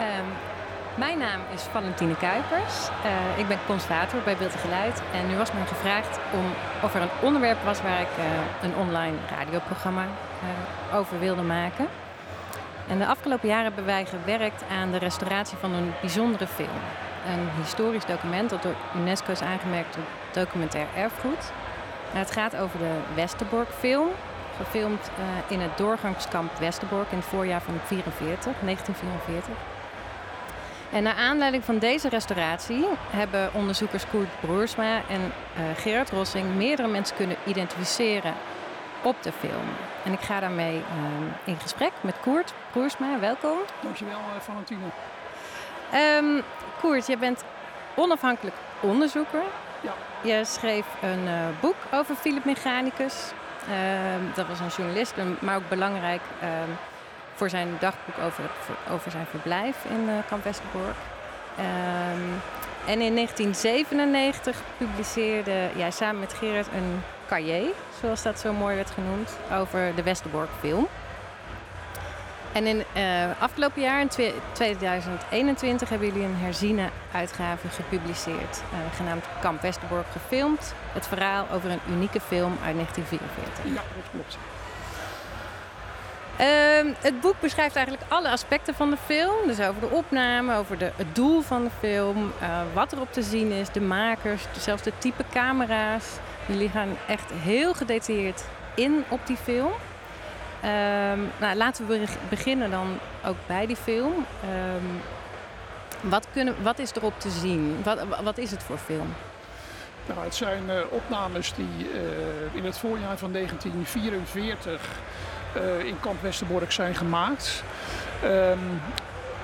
Ehm, mijn naam is Valentine Kuipers. Uh, ik ben conservator bij Beeld en Geluid. En nu was mij gevraagd om, of er een onderwerp was waar ik uh, een online radioprogramma uh, over wilde maken. En de afgelopen jaren hebben wij gewerkt aan de restauratie van een bijzondere film. Een historisch document dat door UNESCO is aangemerkt tot documentair erfgoed. het gaat over de Westerbork film, gefilmd in het doorgangskamp Westerbork in het voorjaar van 44, 1944. En naar aanleiding van deze restauratie hebben onderzoekers Koert Broersma en uh, Gerard Rossing meerdere mensen kunnen identificeren op de film. En ik ga daarmee uh, in gesprek met Koert Broersma. Welkom. Dankjewel, uh, Valentine. Um, Koert, je bent onafhankelijk onderzoeker. Ja. Je schreef een uh, boek over Philip Mechanicus. Ehm, dat was een journalist, maar ook belangrijk ehm, voor zijn dagboek over, over zijn verblijf in uh, Kamp Westerbork. Um, en in 1997 publiceerde jij samen met Gerard een cahier, zoals dat zo mooi werd genoemd, over de Westerbork film. En in uh, afgelopen jaar, in 2021, hebben jullie een herziene uitgave gepubliceerd, uh, genaamd Kamp Westerbork gefilmd. Het verhaal over een unieke film uit 1944. Ja, dat klopt. Uh, het boek beschrijft eigenlijk alle aspecten van de film. Dus over de opname, over de, het doel van de film, uh, wat erop te zien is, de makers, zelfs de type camera's. Jullie gaan echt heel gedetailleerd in op die film. Um, nou, laten we beginnen dan ook bij die film. Um, wat, kunnen, wat is erop te zien? Wat, wat is het voor film? Nou, het zijn uh, opnames die uh, in het voorjaar van 1944 uh, in kamp Westerbork zijn gemaakt. Um,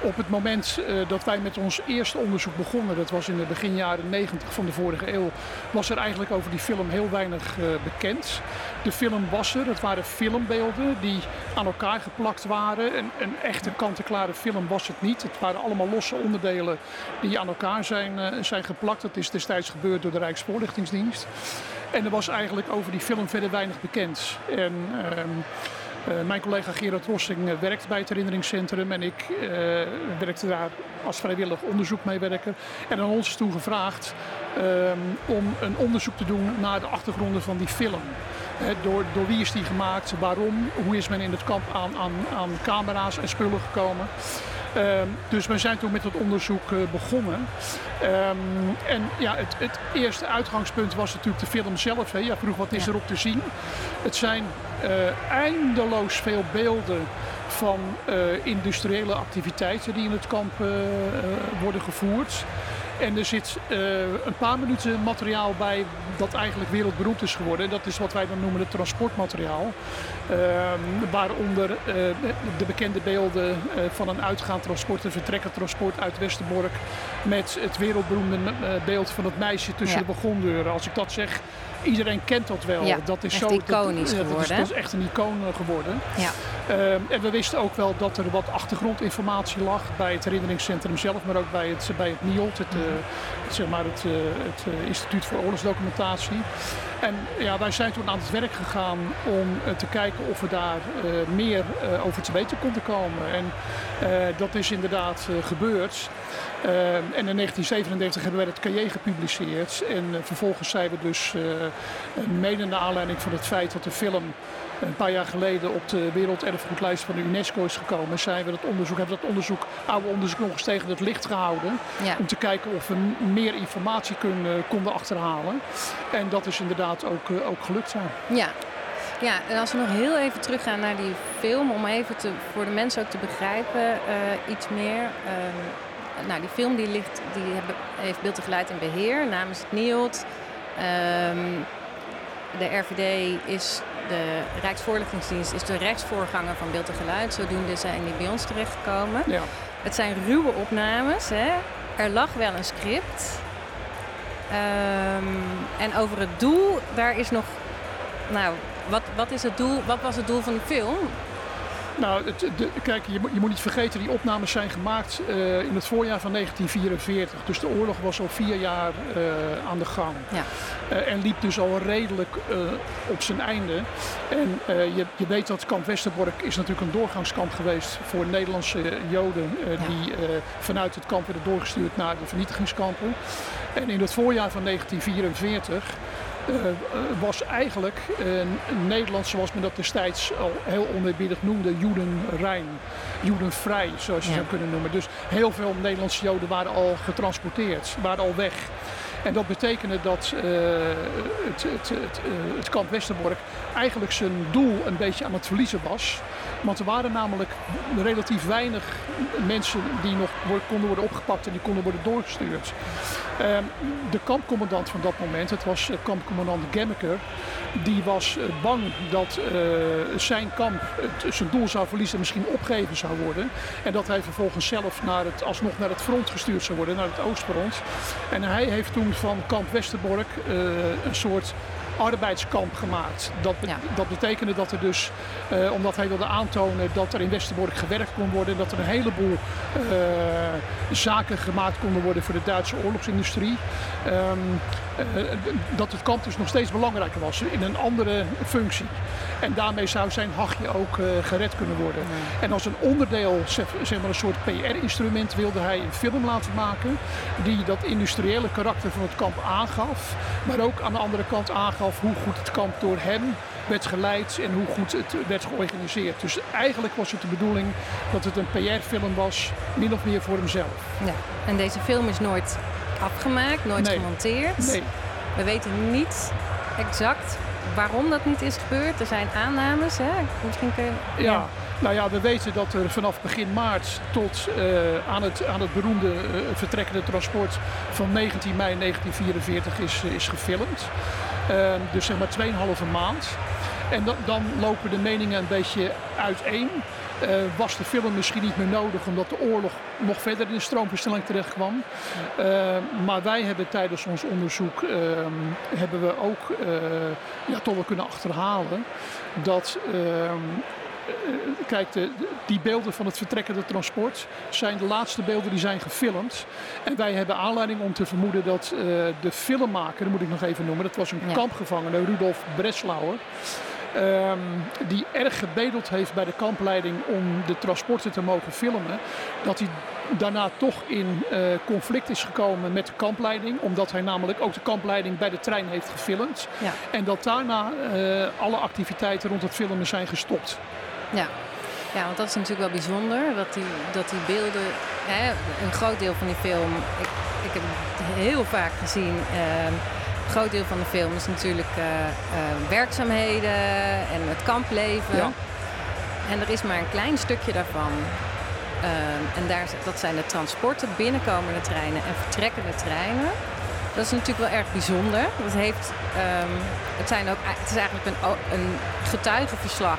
op het moment uh, dat wij met ons eerste onderzoek begonnen, dat was in de begin jaren 90 van de vorige eeuw, was er eigenlijk over die film heel weinig uh, bekend. De film was er, het waren filmbeelden die aan elkaar geplakt waren. Een, een echte kant-en-klare film was het niet. Het waren allemaal losse onderdelen die aan elkaar zijn, zijn geplakt. Dat is destijds gebeurd door de Rijksvoorlichtingsdienst. En er was eigenlijk over die film verder weinig bekend. En, uh, mijn collega Gerard Rossing uh, werkt bij het herinneringscentrum en ik uh, werkte daar als vrijwillig onderzoekmeewerker. En aan ons is toen gevraagd um, om een onderzoek te doen naar de achtergronden van die film. door, door wie is die gemaakt, waarom, hoe is men in het kamp aan, aan, aan camera's en spullen gekomen. Um, dus we zijn toen met het onderzoek uh, begonnen. Um, en ja, het, het, eerste uitgangspunt was natuurlijk de film zelf. Hè. Ja, vroeg wat is ja. erop te zien. Het zijn eindeloos veel beelden van uh, industriële activiteiten die in het kamp worden gevoerd. En er zit uh, een paar minuten materiaal bij dat eigenlijk wereldberoemd is geworden. Dat is wat wij dan noemen het transportmateriaal. Uh, waaronder uh, de bekende beelden van een uitgaand transport, een vertrekkend transport uit Westerbork. Met het wereldberoemde beeld van het meisje tussen ja. de begondeuren. Als ik dat zeg, iedereen kent dat wel. Ja, dat is echt zo, iconisch dat, geworden. Dat is, dat is, echt een icoon geworden. Ja. Uh, en we wisten ook wel dat er wat achtergrondinformatie lag bij het herinneringscentrum zelf, maar ook bij het, bij het NIOT, het, zeg maar het, uh, het Instituut voor Oorlogsdocumentatie. En ja, wij zijn toen aan het werk gegaan om te kijken of we daar meer over te weten konden komen. En dat is inderdaad gebeurd. En in 1937 hebben wij het cahier gepubliceerd. En vervolgens zijn we dus, mede naar aanleiding van het feit dat de film een paar jaar geleden op de werelderfgoedlijst van de UNESCO is gekomen, zijn we dat onderzoek, hebben we dat onderzoek, oude onderzoek nog eens tegen het licht gehouden. Ja. Om te kijken of we meer informatie kunnen, konden achterhalen. En dat is inderdaad ook, ook gelukt zijn. Ja. Ja, en als we nog heel even teruggaan naar die film, om even te, voor de mensen ook te begrijpen, uh, iets meer. Uh, nou, die film die ligt, die heeft beeld en geluid in beheer namens het NIOD. Um, de RVD is de Rijksvoorlichtingsdienst is de rechtsvoorganger van beeld en geluid. Zodoende zijn die bij ons terechtgekomen. Ja. het zijn ruwe opnames. Hè? Er lag wel een script. Ehm, en over het doel, daar is nog. Nou, wat, wat, is het doel, wat was het doel van de film? Nou, het, de, kijk, je, je, moet niet vergeten, die opnames zijn gemaakt uh, in het voorjaar van 1944. Dus de oorlog was al vier jaar uh, aan de gang. Ja. Uh, en liep dus al redelijk op zijn einde. En je, je, weet dat kamp Westerbork is natuurlijk een doorgangskamp geweest voor Nederlandse Joden die vanuit het kamp werden doorgestuurd naar de vernietigingskampen. En in het voorjaar van 1944 uh, was eigenlijk Nederland, zoals men dat destijds al heel oneerbiedig noemde, Joedenrein, Joedenvrij, zoals je ja. zou kunnen noemen. Dus heel veel Nederlandse Joden waren al getransporteerd, waren al weg. En dat betekende dat uh, het, het, het, het, kamp Westerbork eigenlijk zijn doel een beetje aan het verliezen was. Want er waren namelijk relatief weinig mensen die nog konden worden opgepakt en die konden worden doorgestuurd. Uh, de kampcommandant van dat moment, het was kampcommandant Gemmeker, die was bang dat zijn kamp zijn doel zou verliezen en misschien opgegeven zou worden. En dat hij vervolgens zelf naar het, alsnog naar het front gestuurd zou worden, naar het oostfront. En hij heeft toen van kamp Westerbork uh, een soort arbeidskamp gemaakt. Dat, ja. dat betekende dat er dus, uh, omdat hij wilde aantonen dat er in Westerbork gewerkt kon worden, dat er een heleboel uh, zaken gemaakt konden worden voor de Duitse oorlogsindustrie. Um, uh, dat het kamp dus nog steeds belangrijker was in een andere functie. En daarmee zou zijn hachje ook gered kunnen worden. Ja. En als een onderdeel, zeg maar een soort PR-instrument, wilde hij een film laten maken die dat industriële karakter van het kamp aangaf, maar ook aan de andere kant aangaf hoe goed het kamp door hem werd geleid en hoe goed het werd georganiseerd. Dus eigenlijk was het de bedoeling dat het een PR-film was, min of meer voor hemzelf. Ja. En deze film is nooit afgemaakt, nooit nee. gemonteerd. Nee. We weten niet exact waarom dat niet is gebeurd. Er zijn aannames, hè? Misschien kun je... Ja. ja. Nou ja, we weten dat er vanaf begin maart tot uh, aan, het, aan het beroemde uh, vertrekkende transport van 19 mei 1944 is, uh, is gefilmd. Ehm, dus zeg maar 2,5 maand. En dan, dan lopen de meningen een beetje uiteen. Uh, was de film misschien niet meer nodig omdat de oorlog nog verder in de stroomversnelling terecht kwam. Uh, maar wij hebben tijdens ons onderzoek uh, hebben we ook eh, ja, toch wel kunnen achterhalen dat ehm, kijk, de, die beelden van het vertrekkende transport zijn de laatste beelden die zijn gefilmd. En wij hebben aanleiding om te vermoeden dat de filmmaker, dat moet ik nog even noemen, dat was een ja. kampgevangene, Rudolf Breslauer. Um, die erg gebedeld heeft bij de kampleiding om de transporten te mogen filmen. Dat hij daarna toch in uh, conflict is gekomen met de kampleiding. Omdat hij namelijk ook de kampleiding bij de trein heeft gefilmd. Ja. En dat daarna uh, alle activiteiten rond het filmen zijn gestopt. Ja. Ja, want dat is natuurlijk wel bijzonder. Dat die, dat die beelden, hè, een groot deel van die film, ik, ik heb het heel vaak gezien. Uh, een groot deel van de film is natuurlijk uh, uh, werkzaamheden en het kampleven. Ja. En er is maar een klein stukje daarvan. Uh, en daar, dat zijn de transporten, binnenkomende treinen en vertrekkende treinen. Dat is natuurlijk wel erg bijzonder. Dat heeft, um, het, zijn ook, het is eigenlijk een, een getuigenverslag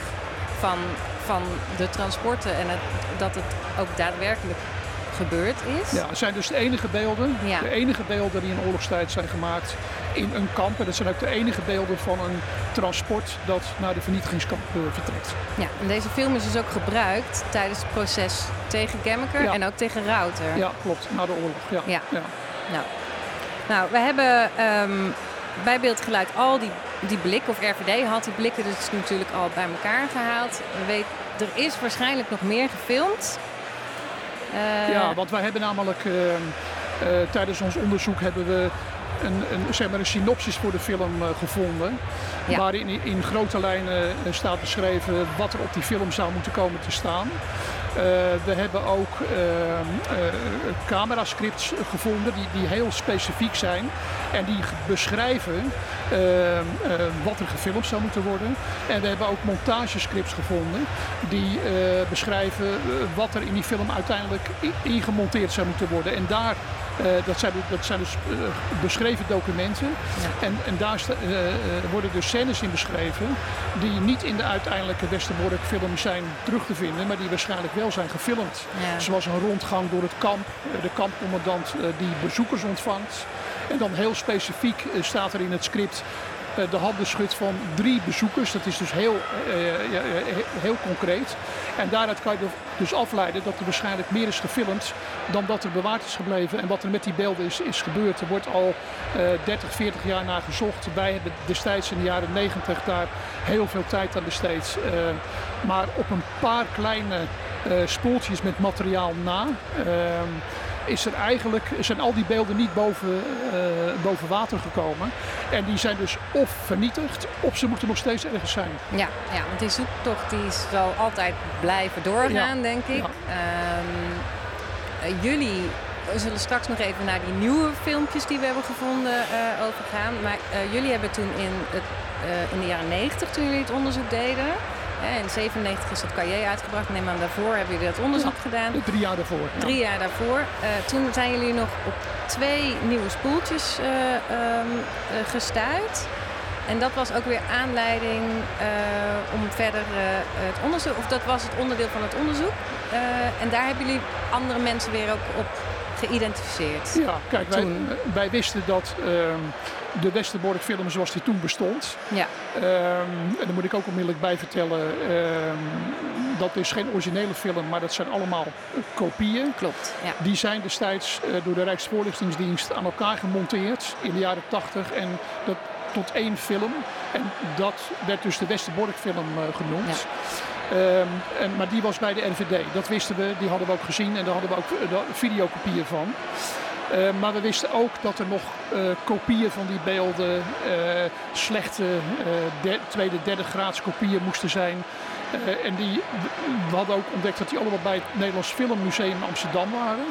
van, van de transporten en het, dat het ook daadwerkelijk gebeurd is. Ja, het zijn dus de enige beelden, ja. de enige beelden die in oorlogstijd zijn gemaakt in een kamp. En dat zijn ook de enige beelden van een transport dat naar de vernietigingskamp uh, vertrekt. Ja, en deze film is dus ook gebruikt tijdens het proces tegen Gemmeker ja. en ook tegen Rauter. Ja, klopt, na de oorlog. Ja. ja. ja. Nou. nou, we hebben um, bij Beeldgeluid al die, die blikken, of RVD had die blikken dus natuurlijk al bij elkaar gehaald. We weten, er is waarschijnlijk nog meer gefilmd. Uh, ja, want wij hebben namelijk uh, uh, tijdens ons onderzoek hebben we een, een, zeg maar een synopsis voor de film uh, gevonden. Ja. Waarin in grote lijnen uh, staat beschreven wat er op die film zou moeten komen te staan. Uh, we hebben ook camerascripts gevonden die, die heel specifiek zijn. En die beschrijven eh, wat er gefilmd zou moeten worden. En we hebben ook montagescripts gevonden die eh, beschrijven eh, wat er in die film uiteindelijk ingemonteerd zou moeten worden. En daar dat, zijn, dat zijn dus beschreven documenten. En, en daar worden dus scènes in beschreven die niet in de uiteindelijke Westerbork film zijn terug te vinden, maar die waarschijnlijk wel zijn gefilmd. Zoals een rondgang door het kamp, de kampcommandant die bezoekers ontvangt. En dan heel specifiek eh, staat er in het script eh, de handenschut van drie bezoekers. Dat is dus heel, heel concreet. En daaruit kan je dus afleiden dat er waarschijnlijk meer is gefilmd dan dat er bewaard is gebleven. En wat er met die beelden is, is gebeurd. Er wordt al uh, 30, 40 jaar naar gezocht. Wij hebben destijds in de jaren 90 daar heel veel tijd aan besteed. Maar op een paar kleine spoeltjes met materiaal na ehm, is er eigenlijk, zijn al die beelden niet boven, uh, boven water gekomen. En die zijn dus of vernietigd, of ze moeten nog steeds ergens zijn. Ja, ja want die zoektocht die zal altijd blijven doorgaan, denk ik. Ehm, eh, jullie zullen straks nog even naar die nieuwe filmpjes die we hebben gevonden uh, overgaan. Maar jullie hebben toen in, het, in de jaren 90, toen jullie het onderzoek deden, in 97 is dat cahier uitgebracht. Neem aan, daarvoor hebben jullie dat onderzoek gedaan. Drie jaar daarvoor. Drie jaar daarvoor. Uh, toen zijn jullie nog op twee nieuwe spoeltjes uh, um, gestuurd. En dat was ook weer aanleiding om verder het onderzoek, of dat was het onderdeel van het onderzoek. en daar hebben jullie andere mensen weer ook op geïdentificeerd. Ja, kijk, wij, wij, wisten dat ehm, de Westerbork film zoals die toen bestond. Ja. Um, en daar moet ik ook onmiddellijk bij vertellen. Um, dat is geen originele film, maar dat zijn allemaal kopieën. Klopt. Ja. Die zijn destijds uh, door de Rijksvoorlichtingsdienst aan elkaar gemonteerd in de jaren 80. En dat tot één film. En dat werd dus de Westerbork film uh, genoemd. Ja. Um, en, maar die was bij de RVD. Dat wisten we, die hadden we ook gezien en daar hadden we ook uh, videokopieën van. Uh, maar we wisten ook dat er nog uh, kopieën van die beelden, uh, slechte de, tweede, derde graads kopieën moesten zijn. En die, we hadden ook ontdekt dat die allemaal bij het Nederlands Filmmuseum in Amsterdam waren.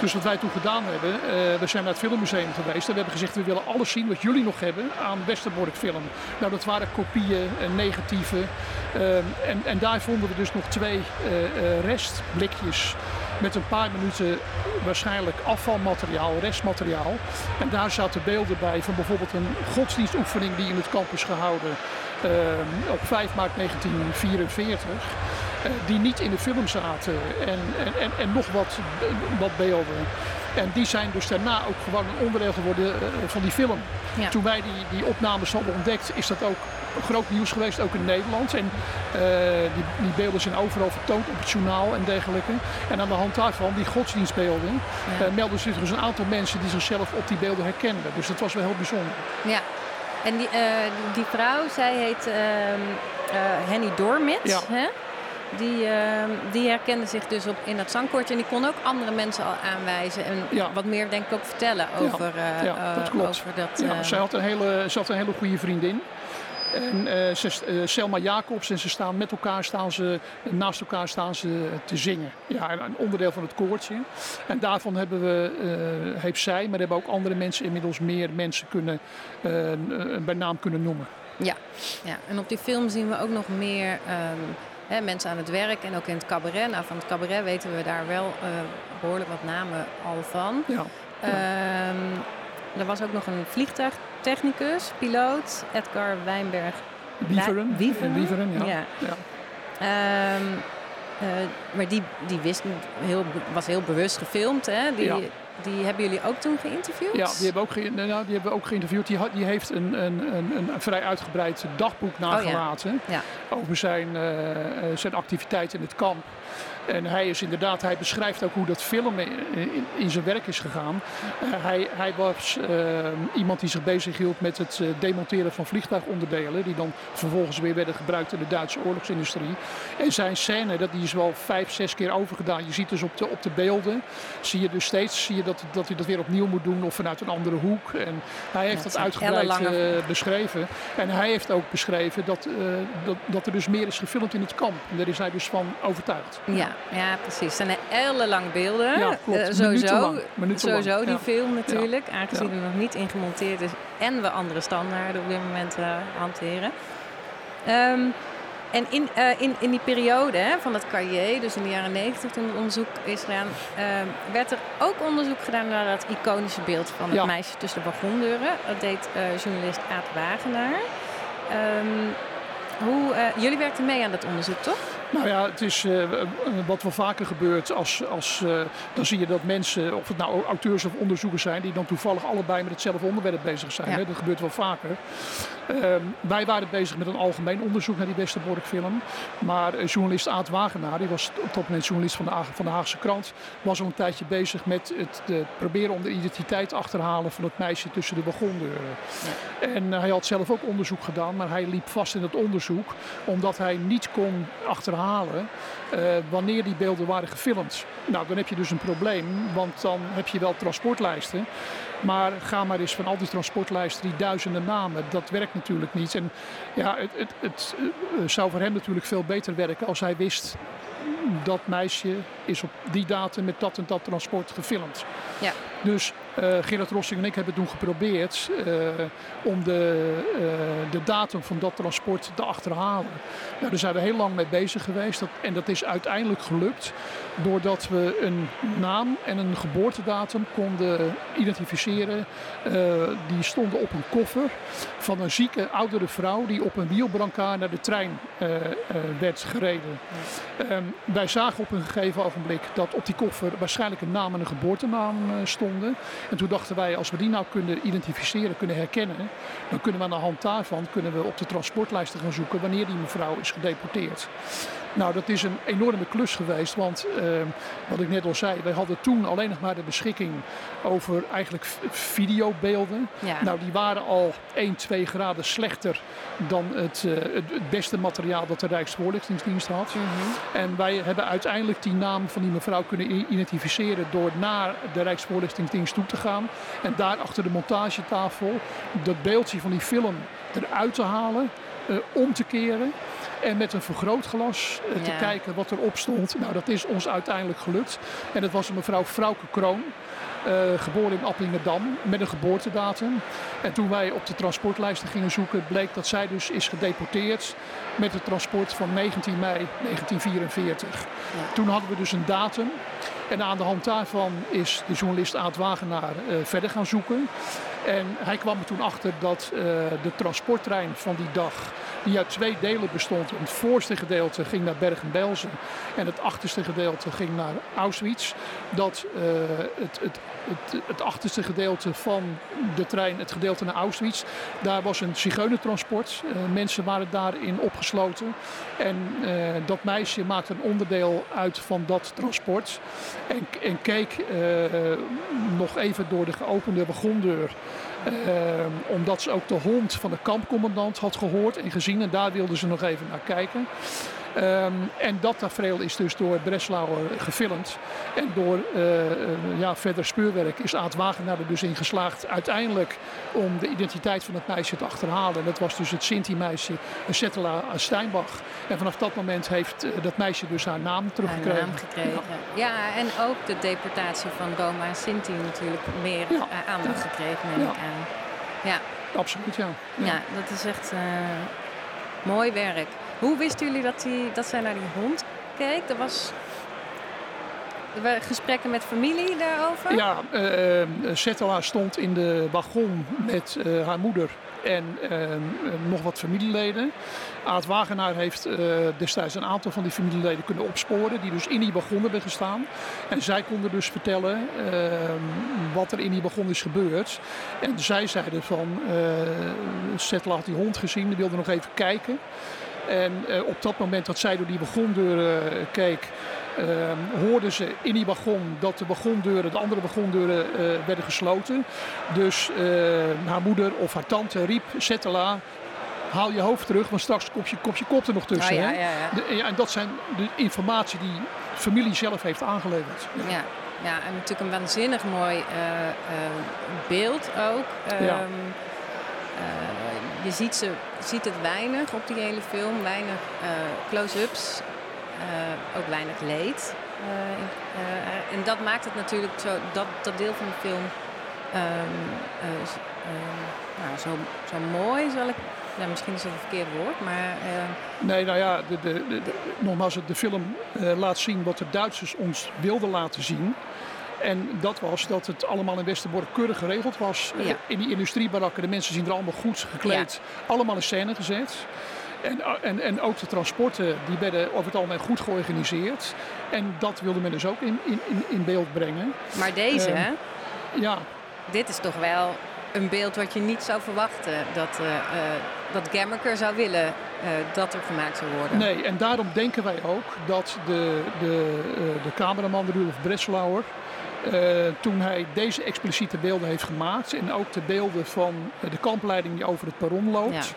Dus wat wij toen gedaan hebben, we zijn naar het Filmmuseum geweest en we hebben gezegd we willen alles zien wat jullie nog hebben aan Westerbork film. Nou dat waren kopieën, negatieven. en, en daar vonden we dus nog twee restblikjes met een paar minuten waarschijnlijk afvalmateriaal, restmateriaal. En daar zaten beelden bij van bijvoorbeeld een godsdienstoefening die in het kamp is gehouden op 5 maart 1944. Uh, die niet in de film zaten en, en, en, nog wat, wat beelden. En die zijn dus daarna ook gewoon een onderdeel geworden uh, van die film. Ja. Toen wij die, die opnames hadden ontdekt, is dat ook groot nieuws geweest, ook in Nederland. En uh, die, die, beelden zijn overal vertoond op het journaal en dergelijke. En aan de hand daarvan, die godsdienstbeelden, ja. uh, melden zich dus een aantal mensen die zichzelf op die beelden herkenden. Dus dat was wel heel bijzonder. Ja, en die, uh, die vrouw, zij heet ehm, Henny Dormit. Ja. Hè? Die, ehm, die herkende zich dus op, in dat zangkoortje en die kon ook andere mensen al aanwijzen en ja. wat meer denk ik ook vertellen over, ja, ja dat klopt. over dat. Ja, zij, had een hele, ze had een hele goede vriendin. En uh, ze, uh, Selma Jacobs en ze staan met elkaar, staan ze, naast elkaar staan ze te zingen. Ja, een onderdeel van het koortje. En daarvan hebben we, uh, heeft zij, maar hebben ook andere mensen inmiddels meer mensen kunnen, bij naam kunnen noemen. Ja. ja, en op die film zien we ook nog meer um, hè, mensen aan het werk en ook in het cabaret. Nou, van het cabaret weten we daar wel behoorlijk wat namen al van. Ja. Um, er was ook nog een vliegtuigtechnicus, piloot, Edgar Wijnberg. Wieveren. Wieveren, ja. ja. ja. Um, uh, maar die, die wist, heel, was heel bewust gefilmd. Hè? Die, ja. Die hebben jullie ook toen geïnterviewd? Ja, die hebben, ook ge nou, die hebben we ook geïnterviewd. Die, die heeft een, een, een, een, vrij uitgebreid dagboek nagelaten oh, ja. Ja. over zijn, uh, zijn activiteiten in het kamp. En hij is inderdaad, hij beschrijft ook hoe dat filmen in, in zijn werk is gegaan. Uh, hij, hij, was uh, iemand die zich bezighield met het uh, demonteren van vliegtuigonderdelen. Die dan vervolgens weer werden gebruikt in de Duitse oorlogsindustrie. En zijn scène, dat die is wel vijf, zes keer overgedaan. Je ziet dus op de, op de beelden, zie je dus steeds zie je dat, dat hij dat weer opnieuw moet doen of vanuit een andere hoek. En hij heeft dat uitgebreid eh, beschreven. En hij heeft ook beschreven dat, eh, dat, dat er dus meer is gefilmd in het kamp. En daar is hij dus van overtuigd. Ja, ja, precies. Het zijn ellenlang beelden. Ja, klopt. Eh, sowieso sowieso die ja. film natuurlijk. Aangezien Ja. er nog niet in gemonteerd is. En we andere standaarden op dit moment eh, hanteren. Ehm, en in, eh, in, in die periode hè, van het carrière, dus in de jaren 90 toen het onderzoek is gedaan, ehm, werd er ook onderzoek gedaan naar dat iconische beeld van het Ja. meisje tussen de wagondeuren. Dat deed journalist Aad Wagenaar. Ehm, hoe, jullie werkten mee aan dat onderzoek, toch? Nou ja, het is eh, wat wel vaker gebeurt. Als, als, eh, dan zie je dat mensen, of het nou auteurs of onderzoekers zijn, die dan toevallig allebei met hetzelfde onderwerp bezig zijn. Ja. Hè? Dat gebeurt wel vaker. Ehm, wij waren bezig met een algemeen onderzoek naar die Westerbork-film. Maar eh, journalist Aad Wagenaar, die was op dat moment journalist van de, van de Haagse krant, was al een tijdje bezig met het de, proberen om de identiteit achterhalen van het meisje tussen de wagondeuren. En eh, hij had zelf ook onderzoek gedaan, maar hij liep vast in het onderzoek omdat hij niet kon achterhalen eh, wanneer die beelden waren gefilmd. Nou, dan heb je dus een probleem, want dan heb je wel transportlijsten. Maar ga maar eens van al die transportlijsten, die duizenden namen, dat werkt natuurlijk niet. En ja, het, het, het eh, zou voor hem natuurlijk veel beter werken als hij wist dat meisje is op die datum met dat en dat transport gefilmd. Ja. Dus eh Gerard Rossing en ik hebben toen geprobeerd eh, om de, eh, de datum van dat transport te achterhalen. Nou, daar zijn we heel lang mee bezig geweest dat, en dat is uiteindelijk gelukt doordat we een naam en een geboortedatum konden identificeren. Die stonden op een koffer van een zieke oudere vrouw die op een wielbrancard naar de trein werd gereden. Ehm, wij zagen op een gegeven ogenblik dat op die koffer waarschijnlijk een naam en een geboortenaam eh, stonden. En toen dachten wij, als we die nou kunnen identificeren, kunnen herkennen, dan kunnen we aan de hand daarvan kunnen we op de transportlijsten gaan zoeken wanneer die mevrouw is gedeporteerd. Nou, dat is een enorme klus geweest, want ehm, wat ik net al zei, wij hadden toen alleen nog maar de beschikking over eigenlijk videobeelden. Ja. Nou, die waren al 1, 2 graden slechter dan het, eh, het, het beste materiaal dat de Rijksvoorlichtingsdienst had. Mhm. En wij hebben uiteindelijk die naam van die mevrouw kunnen identificeren door naar de Rijksvoorlichtingsdienst toe te gaan. En daar achter de montagetafel dat beeldje van die film eruit te halen, eh, om te keren. En met een vergrootglas eh, te Ja. kijken wat erop stond. Nou, dat is ons uiteindelijk gelukt. En dat was een mevrouw Frauke Kroon. eh, geboren in Appingedam met een geboortedatum. En toen wij op de transportlijsten gingen zoeken, bleek dat zij dus is gedeporteerd met het transport van 19 mei 1944. Toen hadden we dus een datum. En aan de hand daarvan is de journalist Aad Wagenaar eh, verder gaan zoeken. En hij kwam er toen achter dat eh, de transporttrein van die dag, die uit twee delen bestond. Het voorste gedeelte ging naar Bergen-Belsen en het achterste gedeelte ging naar Auschwitz. Dat eh, het, het, het, het achterste gedeelte van de trein, het gedeelte naar Auschwitz, daar was een zigeunentransport. Eh, mensen waren daarin opgesloten. En dat meisje maakte een onderdeel uit van dat transport. En, en keek nog even door de geopende wagondeur. Eh, omdat ze ook de hond van de kampcommandant had gehoord en gezien. En daar wilden ze nog even naar kijken. Ehm, en dat tafereel is dus door Breslauer gefilmd. En door eh, eh, ja, verder speurwerk is Aad Wagenaar er dus in geslaagd uiteindelijk om de identiteit van het meisje te achterhalen. En dat was dus het Sinti-meisje Settela Steinbach. En vanaf dat moment heeft eh, dat meisje dus haar naam Haar teruggekregen. naam gekregen. Ja. en ook de deportatie van Roma en Sinti natuurlijk meer Ja. eh, aandacht gekregen, neem Ja. ik aan. Ja, Absoluut, ja. ja. dat is echt eh, mooi werk. Hoe wisten jullie dat, die, dat zij naar die hond keek? Er was gesprekken met familie daarover? Ja, eh, eh, Settela stond in de wagon met eh, haar moeder en eh, eh, nog wat familieleden. Aad Wagenaar heeft eh, destijds een aantal van die familieleden kunnen opsporen, die dus in die wagon hebben gestaan. En zij konden dus vertellen eh, wat er in die wagon is gebeurd. En zij zeiden van, eh Settela had die hond gezien, die wilde nog even kijken. En eh, op dat moment dat zij door die wagondeur eh, keek, eh, hoorden ze in die wagon dat de wagondeuren, de andere wagondeuren, eh, werden gesloten. Dus haar moeder of haar tante riep, Settela, haal je hoofd terug, want straks komt je, komt je kop er nog tussen. Ja, hè?" ja, ja. De- ja, en dat zijn de informatie die de familie zelf heeft aangeleverd. Ja, ja, en natuurlijk een waanzinnig mooi beeld ook. Ja. Ehm, je ziet, ze, ziet het weinig op die hele film, weinig eh, close-ups, eh, ook weinig leed. Eh, en dat maakt het natuurlijk zo, dat, dat deel van de film ehm, eh, ehm, nou, zo, zo mooi, zal ik. Ja, misschien is dat een verkeerd woord, maar eh, Nee, nou ja, de, de, de, nogmaals, de film laat zien wat de Duitsers ons wilden laten zien. En dat was dat het allemaal in Westerbork keurig geregeld was. Eh, Ja. In die industriebarakken, de mensen zien er allemaal goed gekleed. Allemaal in scène gezet. En, en, en ook de transporten, die werden over het algemeen goed georganiseerd. En dat wilde men dus ook in, in, in- beeld brengen. maar deze, Ehm, hè? Ja, Dit is toch wel een beeld wat je niet zou verwachten. Dat, eh eh, dat Gemmerker zou willen eh, dat er gemaakt zou worden. Nee, en daarom denken wij ook dat de, de, eh, de cameraman Rudolf Breslauer, eh, toen hij deze expliciete beelden heeft gemaakt en ook de beelden van eh, de kampleiding die over het perron loopt,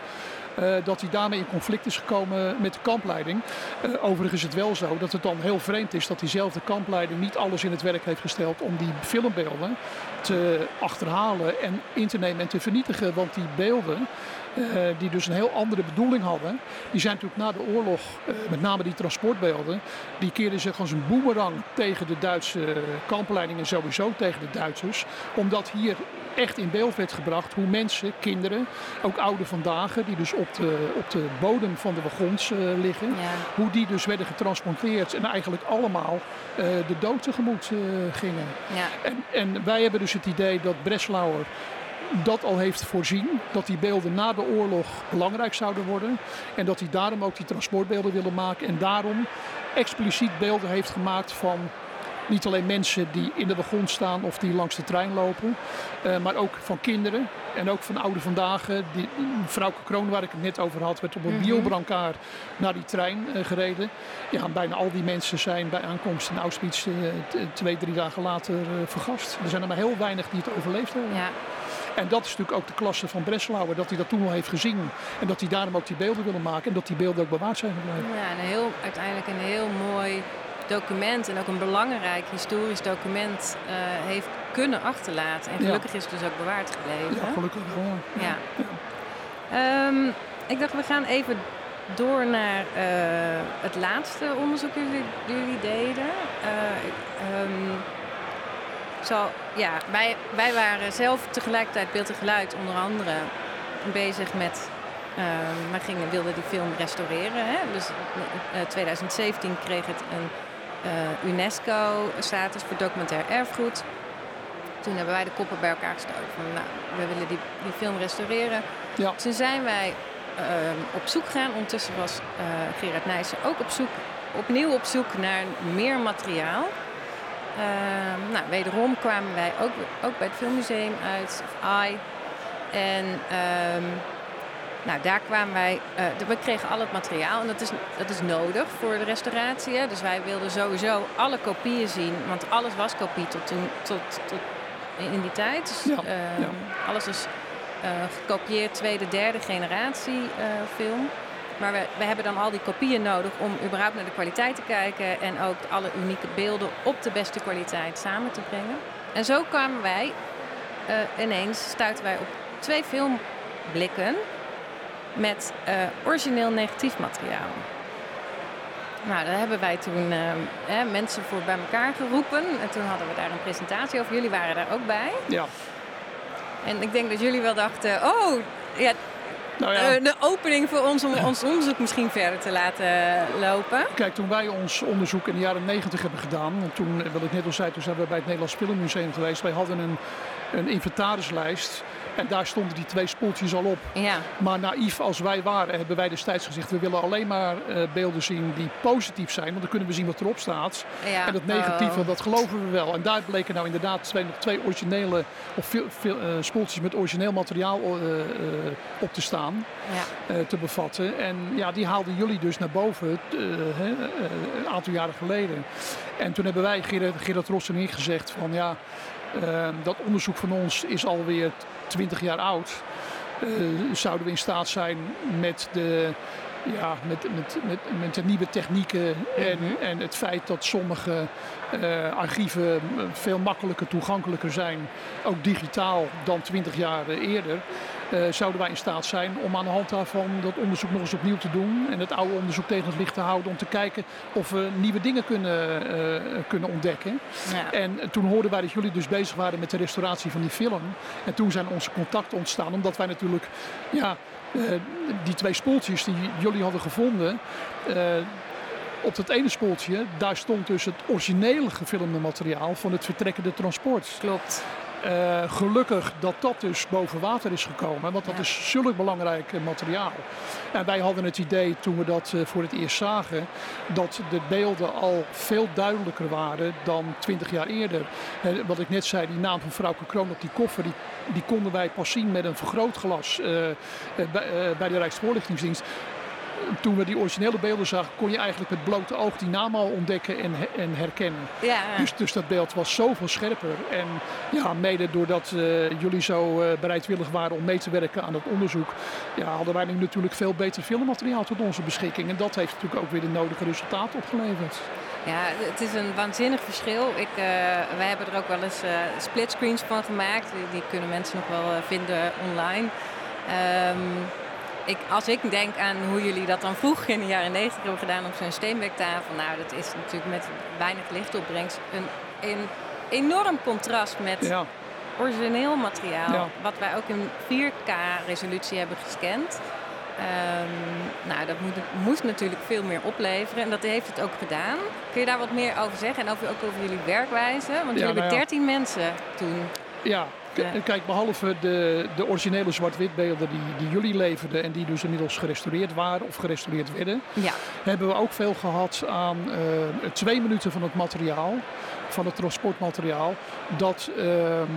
eh, dat hij daarmee in conflict is gekomen met de kampleiding. Eh, overigens is het wel zo dat het dan heel vreemd is dat diezelfde kampleiding niet alles in het werk heeft gesteld om die filmbeelden te achterhalen en in te nemen en te vernietigen. Want die beelden, eh, die dus een heel andere bedoeling hadden, die zijn natuurlijk na de oorlog, eh, met name die transportbeelden, die keerden zich als een boemerang tegen de Duitse kampleiding en sowieso tegen de Duitsers. Omdat hier echt in beeld werd gebracht hoe mensen, kinderen, ook oude vandaag, die dus op de, op de bodem van de wagons eh, liggen, Ja. hoe die dus werden getransporteerd en eigenlijk allemaal eh, de dood tegemoet eh, gingen. Ja. En, en wij hebben dus het idee dat Breslauer dat al heeft voorzien. Dat die beelden na de oorlog belangrijk zouden worden. En dat hij daarom ook die transportbeelden wilde maken. En daarom expliciet beelden heeft gemaakt van niet alleen mensen die in de wagon staan of die langs de trein lopen. eh, maar ook van kinderen. En ook van oude vandaag. Die, Vrouwke Kroon, waar ik het net over had, werd op een wielbrancard naar die trein eh, gereden. Ja, bijna al die mensen zijn bij aankomst in Auschwitz eh, twee, drie dagen later vergast. Er zijn er maar heel weinig die het overleefd hebben. Ja. En dat is natuurlijk ook de klasse van Breslauer, dat hij dat toen al heeft gezien. En dat hij daarom ook die beelden wilde maken en dat die beelden ook bewaard zijn gebleven. Ja, een heel, uiteindelijk een heel mooi document en ook een belangrijk historisch document eh, heeft kunnen achterlaten. En Ja. gelukkig is het dus ook bewaard gebleven. Ja, gelukkig wel. Ja. Ehm, ik dacht, we gaan even door naar eh, het laatste onderzoek dat jullie, jullie deden. Eh, ehm, zo, ja, wij, wij waren zelf tegelijkertijd beeld en geluid onder andere bezig met... ehm wij gingen, wilden die film restaureren. Hè? Dus in 2017 kreeg het een eh, UNESCO-status voor documentair erfgoed. Toen hebben wij de koppen bij elkaar gestoken van, nou, we willen die, die film restaureren. Ja. Toen zijn wij ehm, op zoek gegaan. Ondertussen was eh, Gerard Nijssen ook op zoek, opnieuw op zoek naar meer materiaal. Ehm, nou, wederom kwamen wij ook, ook bij het Filmmuseum uit, of AI. En ehm, nou, daar kwamen wij, eh, we kregen al het materiaal en dat is, dat is nodig voor de restauratie. Hè. Dus wij wilden sowieso alle kopieën zien, want alles was kopie tot, toen, tot, tot in die tijd. Dus, Ja, ehm, ja. Alles is eh, gekopieerd tweede, derde generatie eh, film. Maar we, we hebben dan al die kopieën nodig om überhaupt naar de kwaliteit te kijken en ook alle unieke beelden op de beste kwaliteit samen te brengen. En zo kwamen wij eh, ineens, stuiten wij op twee filmblikken met eh, origineel negatief materiaal. Nou, daar hebben wij toen eh, hè, mensen voor bij elkaar geroepen. En toen hadden we daar een presentatie over. Jullie waren daar ook bij. Ja. En ik denk dat jullie wel dachten, oh, ja, Nou ja, eh, de opening voor ons om ons onderzoek misschien verder te laten lopen. kijk, toen wij ons onderzoek in de jaren 90 hebben gedaan, en toen, wat ik net al zei, toen zijn we bij het Nederlands Filmmuseum geweest. Wij hadden een, een inventarislijst en daar stonden die twee spoeltjes al op. Ja, Maar naïef als wij waren, hebben wij destijds gezegd: we willen alleen maar eh, beelden zien die positief zijn, want dan kunnen we zien wat erop staat. ja. En dat negatieve, Oh. dat geloven we wel. En daar bleken nou inderdaad twee, nog twee originele, of veel, veel, eh, spoeltjes met origineel materiaal eh, op te staan, Ja. te bevatten. En ja, die haalden jullie dus naar boven hè, een aantal jaren geleden. En toen hebben wij, Gerard, Gerard Ross en ik, gezegd van ja, dat onderzoek van ons is alweer 20 jaar oud. Eh, zouden we in staat zijn met de ja, met, met, met, met de nieuwe technieken en, Mhm. en het feit dat sommige eh, archieven eh, veel makkelijker toegankelijker zijn, ook digitaal dan 20 jaar eerder, eh, zouden wij in staat zijn om aan de hand daarvan dat onderzoek nog eens opnieuw te doen en het oude onderzoek tegen het licht te houden om te kijken of we nieuwe dingen kunnen, eh, kunnen ontdekken. Ja. En toen hoorden wij dat jullie dus bezig waren met de restauratie van die film. En toen zijn onze contacten ontstaan, omdat wij natuurlijk ja, eh, die twee spoeltjes die jullie hadden gevonden. op dat ene spoeltje, daar stond dus het originele gefilmde materiaal van het vertrekkende transport. Klopt. Eh, gelukkig dat dat dus boven water is gekomen, want dat Ja. is zulk belangrijk eh, materiaal. En wij hadden het idee toen we dat eh, voor het eerst zagen, dat de beelden al veel duidelijker waren dan 20 jaar eerder. Wat ik net zei, die naam van Frauke Kroon op die koffer, die, die konden wij pas zien met een vergrootglas bij, bij de Rijksvoorlichtingsdienst toen we die originele beelden zagen, kon je eigenlijk met blote oog die naam al ontdekken en, en herkennen. Ja, Dus, dus dat beeld was zoveel scherper. En ja, mede doordat eh, jullie zo eh, bereidwillig waren om mee te werken aan het onderzoek, ja, hadden wij nu natuurlijk veel beter filmmateriaal tot onze beschikking. En dat heeft natuurlijk ook weer de nodige resultaten opgeleverd. Ja, het is een waanzinnig verschil. Ik, eh, wij hebben er ook wel eens splitscreens van gemaakt. Die, die kunnen mensen nog wel vinden online. Ehm, ik, als ik denk aan hoe jullie dat dan vroeger in de jaren 90 hebben gedaan op zo'n steenbektafel. Nou, dat is natuurlijk met weinig lichtopbrengst een, een enorm contrast met Ja, origineel materiaal. Ja. Wat wij ook in 4K-resolutie hebben gescand. Ehm, nou, dat moet, moest natuurlijk veel meer opleveren en dat heeft het ook gedaan. Kun je daar wat meer over zeggen en over, ook over jullie werkwijze? Want jullie nou hebben ja. 13 mensen toen. ja. Ja. Kijk, behalve de, de originele zwart-wit beelden die, die jullie leverden en die dus inmiddels gerestaureerd waren of gerestaureerd werden, Ja, hebben we ook veel gehad aan eh, twee minuten van het materiaal, van het transportmateriaal, dat eh,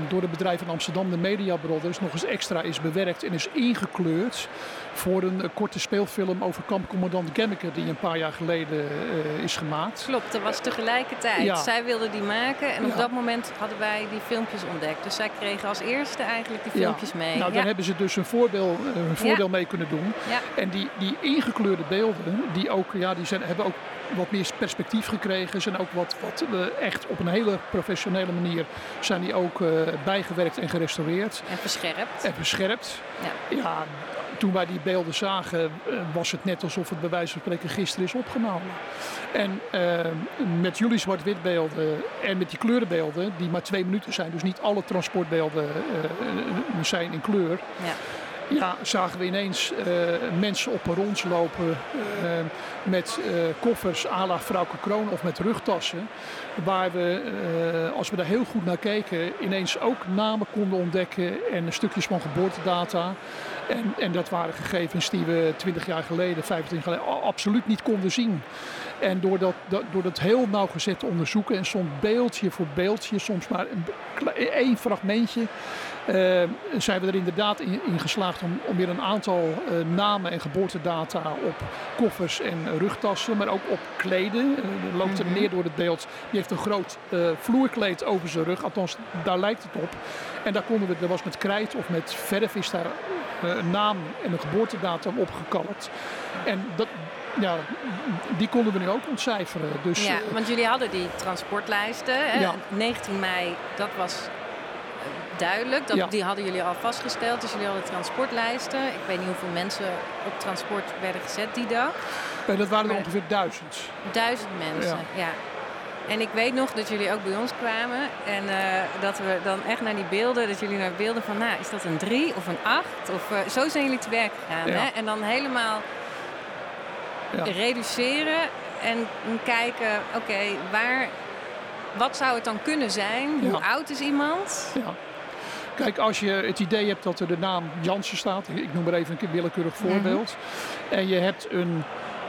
door het bedrijf in Amsterdam, de Media Brothers, nog eens extra is bewerkt en is ingekleurd voor een eh, korte speelfilm over kampcommandant Gemmeke, die een paar jaar geleden eh, is gemaakt. klopt. Dat was tegelijkertijd. Ja. Zij wilden die maken en op Ja. dat moment hadden wij die filmpjes ontdekt. Dus zij kregen als eerste eigenlijk die Ja. filmpjes mee. Nou, daar hebben ze dus een voordeel, eh, een voordeel mee kunnen doen. Ja. En die, die ingekleurde beelden, die, ook, ja, die zijn, hebben ook wat meer perspectief gekregen. Zijn ook wat, wat echt op een hele professionele manier zijn die ook bijgewerkt en gerestaureerd. En verscherpt. En verscherpt. Ja. Ja, toen wij die beelden zagen, eh, was het net alsof het bij wijze van spreken gisteren is opgenomen. En eh, met jullie zwart-wit beelden en met die kleurenbeelden, die maar twee minuten zijn, dus niet alle transportbeelden eh, zijn in kleur. Ja. Ja, zagen we ineens mensen op perrons lopen met koffers à la Frauke Kroon of met rugtassen. Waar we, als we daar heel goed naar keken, ineens ook namen konden ontdekken en stukjes van geboortedata. En, en dat waren gegevens die we 20 jaar geleden, 25 jaar geleden, absoluut niet konden zien. En door dat, dat, door dat heel nauwgezet te onderzoeken en soms beeldje voor beeldje, soms maar één fragmentje, eh, zijn we er inderdaad in, in geslaagd om, om weer een aantal eh, namen en geboortedata op koffers en rugtassen, maar ook op kleden. Eh, er loopt een meneer door het beeld, die heeft een groot vloerkleed over zijn rug, althans daar lijkt het op. En daar konden we, er was met krijt of met verf is daar een naam en een geboortedatum opgekalkt. En dat, ja, die konden we nu ook ontcijferen. Dus, Ja, eh, want jullie hadden die transportlijsten. Hè? Ja. 19 mei, dat was eh, duidelijk. Dat, Ja. Die hadden jullie al vastgesteld. Dus jullie hadden transportlijsten. Ik weet niet hoeveel mensen op transport werden gezet die dag. eh, dat waren er ongeveer duizend. Duizend mensen, ja. En ik weet nog dat jullie ook bij ons kwamen. En eh, dat we dan echt naar die beelden, dat jullie naar beelden van, nou, is dat een drie of een acht? Of eh, zo zijn jullie te werk gegaan. Ja. Hè? En dan helemaal Ja. reduceren en kijken, oké, waar, wat zou het dan kunnen zijn? Hoe oud is iemand? Ja. Kijk, als je het idee hebt dat er de naam Jansen staat, ik noem maar even een willekeurig voorbeeld, en je hebt een,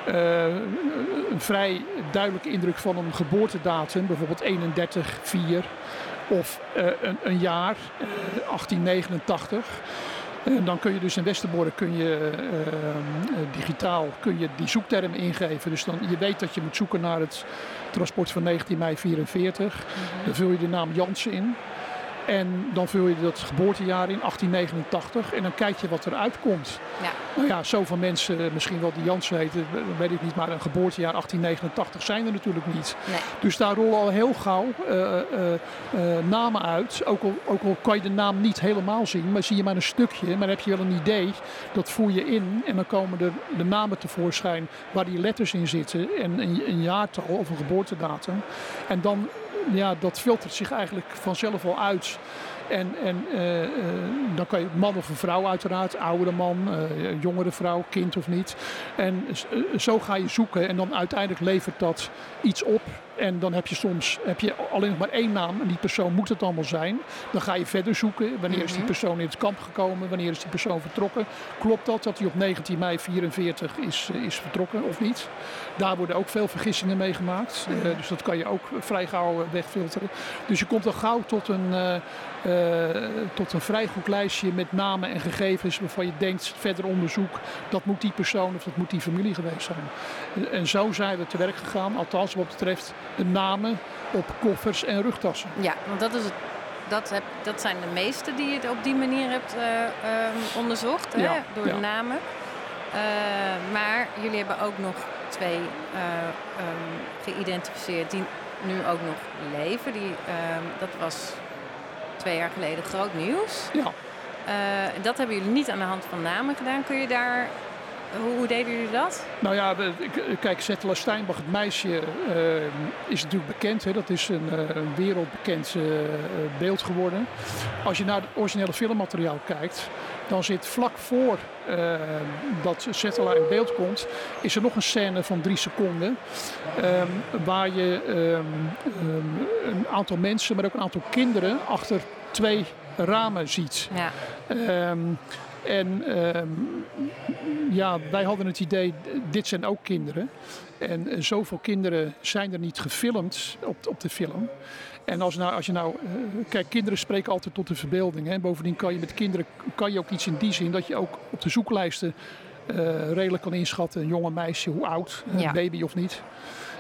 een vrij duidelijke indruk van een geboortedatum, bijvoorbeeld 31-4 of eh, een, een jaar, eh, 1889. En dan kun je dus in Westerbork kun je, eh, eh, digitaal kun je die zoekterm ingeven. Dus dan, je weet dat je moet zoeken naar het transport van 19 mei 44. Dan vul je de naam Jansen in. En dan vul je dat geboortejaar in, 1889. En dan kijk je wat eruit komt. Ja. Nou ja, zoveel mensen, misschien wel die Jans weten, eh, weet ik niet. Maar een geboortejaar 1889 zijn er natuurlijk niet. Nee. Dus daar rollen al heel gauw eh, eh, eh, namen uit. Ook al, ook al kan je de naam niet helemaal zien, maar zie je maar een stukje. Maar heb je wel een idee. Dat voer je in en dan komen er de namen tevoorschijn waar die letters in zitten. En een, een jaartal of een geboortedatum. En dan, ja, dat filtert zich eigenlijk vanzelf al uit. En, en eh, eh, dan kan je man of een vrouw uiteraard, oudere man, eh, jongere vrouw, kind of niet. En zo ga je zoeken en dan uiteindelijk levert dat iets op. En dan heb je soms heb je alleen nog maar één naam en die persoon moet het allemaal zijn. Dan ga je verder zoeken. Wanneer is die persoon in het kamp gekomen? Wanneer is die persoon vertrokken? Klopt dat dat hij op 19 mei 44 is, eh, is vertrokken of niet? Daar worden ook veel vergissingen mee gemaakt. Eh, dus dat kan je ook vrij gauw eh, wegfilteren. Dus je komt al gauw tot een, tot een vrij goed lijstje met namen en gegevens waarvan je denkt, verder onderzoek, dat moet die persoon of dat moet die familie geweest zijn. En- zo zijn we te werk gegaan, althans wat betreft namen op koffers en rugtassen. Ja, want dat, is het, dat, heb, dat zijn de meeste die je op die manier hebt eh, ehm, onderzocht, hè, Ja, door ja. de namen. Eh, maar jullie hebben ook nog twee eh, ehm, geïdentificeerd die nu ook nog leven. Die, ehm, dat was twee jaar geleden groot nieuws. Ja, dat hebben jullie niet aan de hand van namen gedaan. Kun je daar... Hoe, hoe deden jullie dat? Nou ja, k- kijk, Zettela Steinbach, het meisje, eh, is natuurlijk bekend. Hè? Dat is een, eh, een wereldbekend eh, eh, beeld geworden. Als je naar het originele filmmateriaal kijkt, dan zit vlak voor eh, dat Zettela in beeld komt, is er nog een scène van drie seconden. ehm, waar je ehm, ehm, een aantal mensen, maar ook een aantal kinderen achter twee ramen ziet. Ja, en ehm, ja, wij hadden het idee, dit zijn ook kinderen. En eh, zoveel kinderen zijn er niet gefilmd op, op de film. En als, nou, als je nou, eh, kijk, kinderen spreken altijd tot de verbeelding. Hè. Bovendien kan je met kinderen kan je ook iets in die zin dat je ook op de zoeklijsten eh, redelijk kan inschatten. Een jonge meisje, hoe oud, een baby of niet.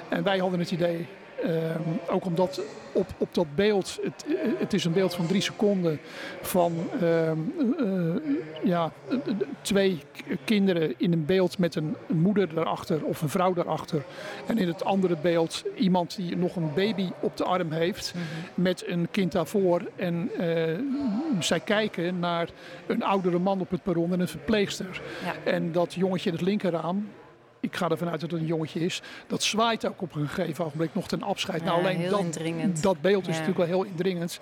En wij hadden het idee, ehm, ook omdat op, op dat beeld, het, het is een beeld van drie seconden van ehm, eh, ja, twee kinderen in een beeld met een moeder daarachter of een vrouw daarachter. En in het andere beeld iemand die nog een baby op de arm heeft met een kind daarvoor. En eh, zij kijken naar een oudere man op het perron en een verpleegster. Ja. En dat jongetje in het linkerraam, ik ga ervan uit dat het een jongetje is, dat zwaait ook op een gegeven ogenblik nog ten afscheid. nou, Ja, alleen heel dat, indringend. dat beeld is Ja. natuurlijk wel heel indringend.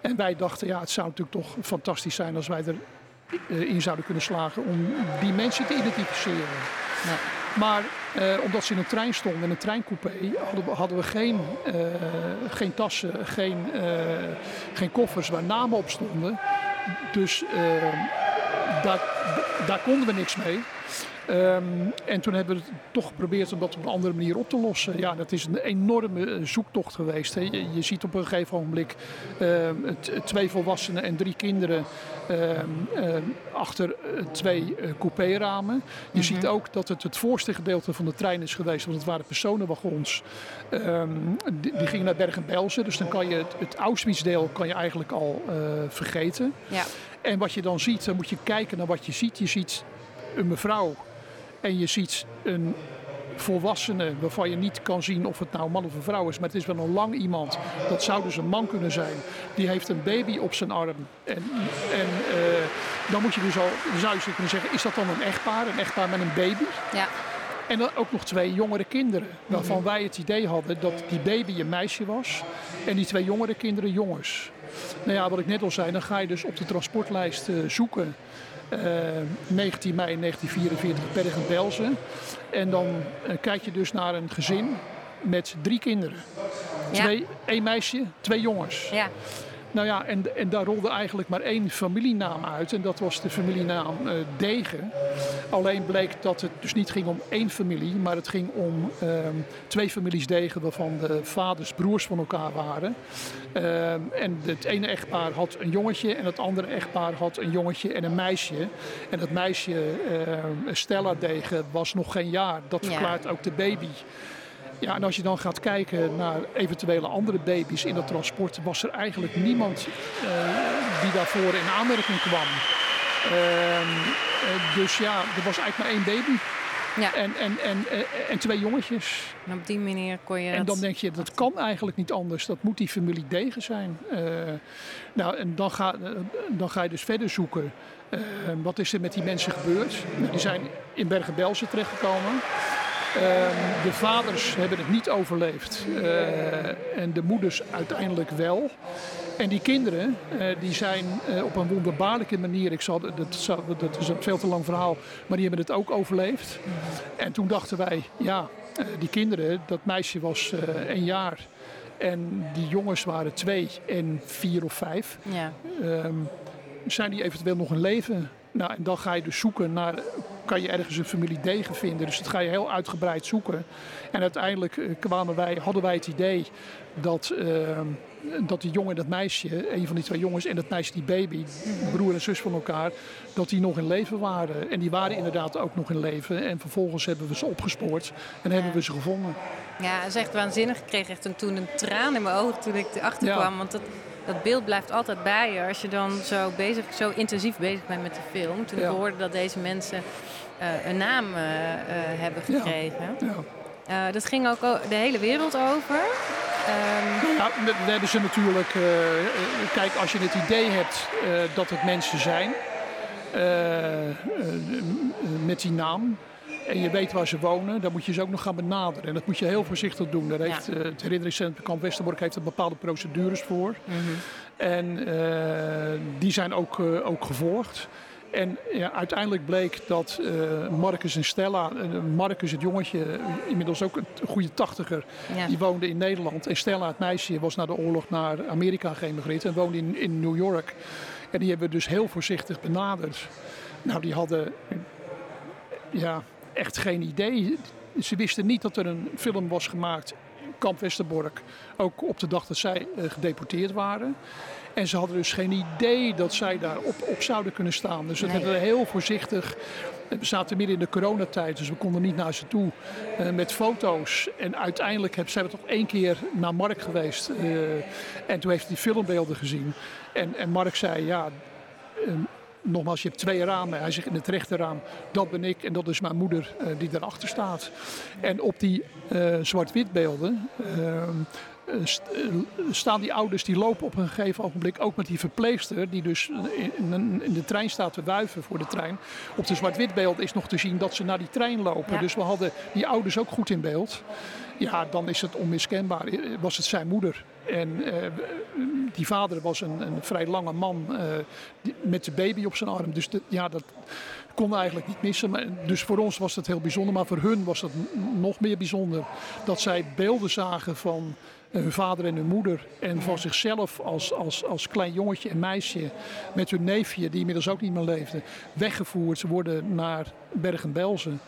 En wij dachten, ja, het zou natuurlijk toch fantastisch zijn als wij erin zouden kunnen slagen om die mensen te identificeren. Ja. Maar eh, omdat ze in een trein stonden, in een treincoupé, hadden we, hadden we geen, eh, geen tassen, geen, eh, geen koffers waar namen op stonden. Dus eh, daar, daar konden we niks mee. Ehm, en toen hebben we het toch geprobeerd om dat op een andere manier op te lossen. Ja, dat is een enorme eh, zoektocht geweest. Hè. Je, je ziet op een gegeven ogenblik ehm, het- twee volwassenen en drie kinderen ehm, achter eh, twee eh, coupéramen. Je ziet ook dat het het voorste gedeelte van de trein is geweest, want het waren personenwagons. Die, die gingen naar Bergen-Belsen, dus dan kan je het, het Auschwitz-deel kan je eigenlijk al eh, vergeten. Ja. En wat je dan ziet, dan moet je kijken naar wat je ziet. Je ziet een mevrouw en je ziet een volwassene waarvan je niet kan zien of het nou man of een vrouw is. Maar het is wel een lang iemand. Dat zou dus een man kunnen zijn. Die heeft een baby op zijn arm. En, en eh, dan moet je dus al, zou je kunnen zeggen, is dat dan een echtpaar? Een echtpaar met een baby? Ja. En dan ook nog twee jongere kinderen. Waarvan wij het idee hadden dat die baby een meisje was. En die twee jongere kinderen jongens. Nou ja, wat ik net al zei, dan ga je dus op de transportlijst eh, zoeken. Eh, 19 mei 1944 Bergen-Belsen. En dan eh, kijk je dus naar een gezin met drie kinderen. Ja. Twee, één meisje, twee jongens. Ja. Nou ja, en, en daar rolde eigenlijk maar één familienaam uit. En dat was de familienaam eh, Degen. Alleen bleek dat het dus niet ging om één familie, maar het ging om ehm, twee families Degen, waarvan de vaders broers van elkaar waren. Ehm, en het ene echtpaar had een jongetje en het andere echtpaar had een jongetje en een meisje. En dat meisje, ehm, Stella Degen, was nog geen jaar. Dat Ja. verklaart ook de baby. Ja, en als je dan gaat kijken naar eventuele andere baby's in dat transport, was er eigenlijk niemand die daarvoor in aanmerking kwam. Ehm, dus ja, er was eigenlijk maar één baby. Ja. En, en, en, en twee jongetjes. En op die manier kon je. En dan denk je, dat kan eigenlijk niet anders. Dat moet die familie Degen zijn. Uh, nou, en dan ga, dan ga je dus verder zoeken. Uh, wat is er met die mensen gebeurd? Nou, die zijn in Bergen-Belsen terechtgekomen. Uh, de vaders hebben het niet overleefd. Uh, en de moeders uiteindelijk wel. En die kinderen uh, die zijn uh, op een wonderbaarlijke manier, ik zal, dat, dat, is een veel te lang verhaal, maar die hebben het ook overleefd. En toen dachten wij, ja, die kinderen, dat meisje was een jaar en die jongens waren twee en vier of vijf. Ja. Um, zijn die eventueel nog een leven? Nou, en dan ga je dus zoeken naar, kan je ergens een familie degen vinden. Dus dat ga je heel uitgebreid zoeken. En uiteindelijk kwamen wij, hadden wij het idee dat, uh, dat die jongen en dat meisje, een van die twee jongens en dat meisje, die baby, broer en zus van elkaar, dat die nog in leven waren. En die waren inderdaad ook nog in leven. En vervolgens hebben we ze opgespoord en hebben we ze gevonden. Ja, dat is echt waanzinnig. Ik kreeg echt een, toen een traan in mijn ogen toen ik erachter ja. kwam. Want dat, dat beeld blijft altijd bij je. Als je dan zo, bezig, zo intensief bezig bent met de film. Toen ja. ik hoorde dat deze mensen uh, een naam uh, uh, hebben gekregen. Ja. Dat ging ook de hele wereld over. Um... Nou, we hebben ze natuurlijk. kijk, als je het idee hebt dat het mensen zijn. met die naam en je weet waar ze wonen, dan moet je ze ook nog gaan benaderen. En dat moet je heel voorzichtig doen. Daar heeft, ja. uh, het herinneringscentrum Kamp Westerbork heeft er bepaalde procedures voor. Mm -hmm. En uh, die zijn ook, uh, ook gevolgd. En ja, uiteindelijk bleek dat uh, Marcus en Stella, uh, Marcus het jongetje, inmiddels ook een goede tachtiger, ja. die woonde in Nederland. En Stella, het meisje, was na de oorlog naar Amerika geëmigreerd en woonde in, in New York. En die hebben we dus heel voorzichtig benaderd. Nou, die hadden ja, echt geen idee. Ze wisten niet dat er een film was gemaakt, Kamp Westerbork, ook op de dag dat zij uh, gedeporteerd waren. En ze hadden dus geen idee dat zij daar op, op zouden kunnen staan. Dus dat nee. hebben we heel voorzichtig. We zaten midden in de coronatijd, dus we konden niet naar ze toe uh, met foto's. En uiteindelijk heb, zijn we toch één keer naar Mark geweest. Uh, en toen heeft hij filmbeelden gezien. En, en Mark zei, ja, uh, nogmaals, je hebt twee ramen. Hij zegt in het rechterraam, dat ben ik en dat is mijn moeder uh, die daarachter staat. En op die uh, zwart-wit beelden st staan die ouders die lopen op een gegeven ogenblik ook met die verpleegster die dus in, in de trein staat te wuiven voor de trein. Op de zwart-wit beeld is nog te zien dat ze naar die trein lopen. Ja. Dus we hadden die ouders ook goed in beeld. Ja, dan is het onmiskenbaar. Was het zijn moeder. En uh, die vader was een, een vrij lange man uh, die, met de baby op zijn arm. Dus de, ja, dat kon eigenlijk niet missen. Maar, dus voor ons was dat heel bijzonder. Maar voor hun was dat nog meer bijzonder. Dat zij beelden zagen van hun vader en hun moeder. En van zichzelf als, als, als klein jongetje en meisje met hun neefje, die inmiddels ook niet meer leefde, weggevoerd. Ze worden naar Bergen-Belsen.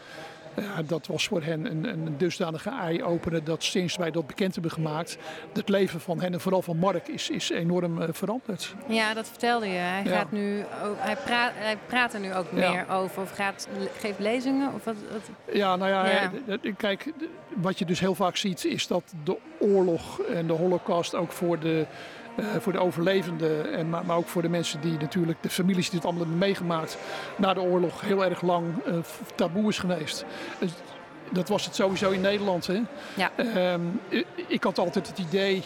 Ja, dat was voor hen een, een dusdanige eye-opener dat sinds wij dat bekend hebben gemaakt, het leven van hen en vooral van Mark is, is enorm uh, veranderd. Ja, dat vertelde je. Hij, ja. gaat nu ook, hij, praat, hij praat er nu ook ja. meer over of gaat, geeft lezingen? Of wat, wat? Ja, nou ja, hij, kijk, wat je dus heel vaak ziet is dat de oorlog en de holocaust ook voor de voor de overlevenden, en, maar, maar, ook voor de mensen die natuurlijk, de families die het allemaal hebben meegemaakt na de oorlog, heel erg lang uh, taboe is geweest. Dus dat was het sowieso in Nederland. Hè? Ja. Um, ik had altijd het idee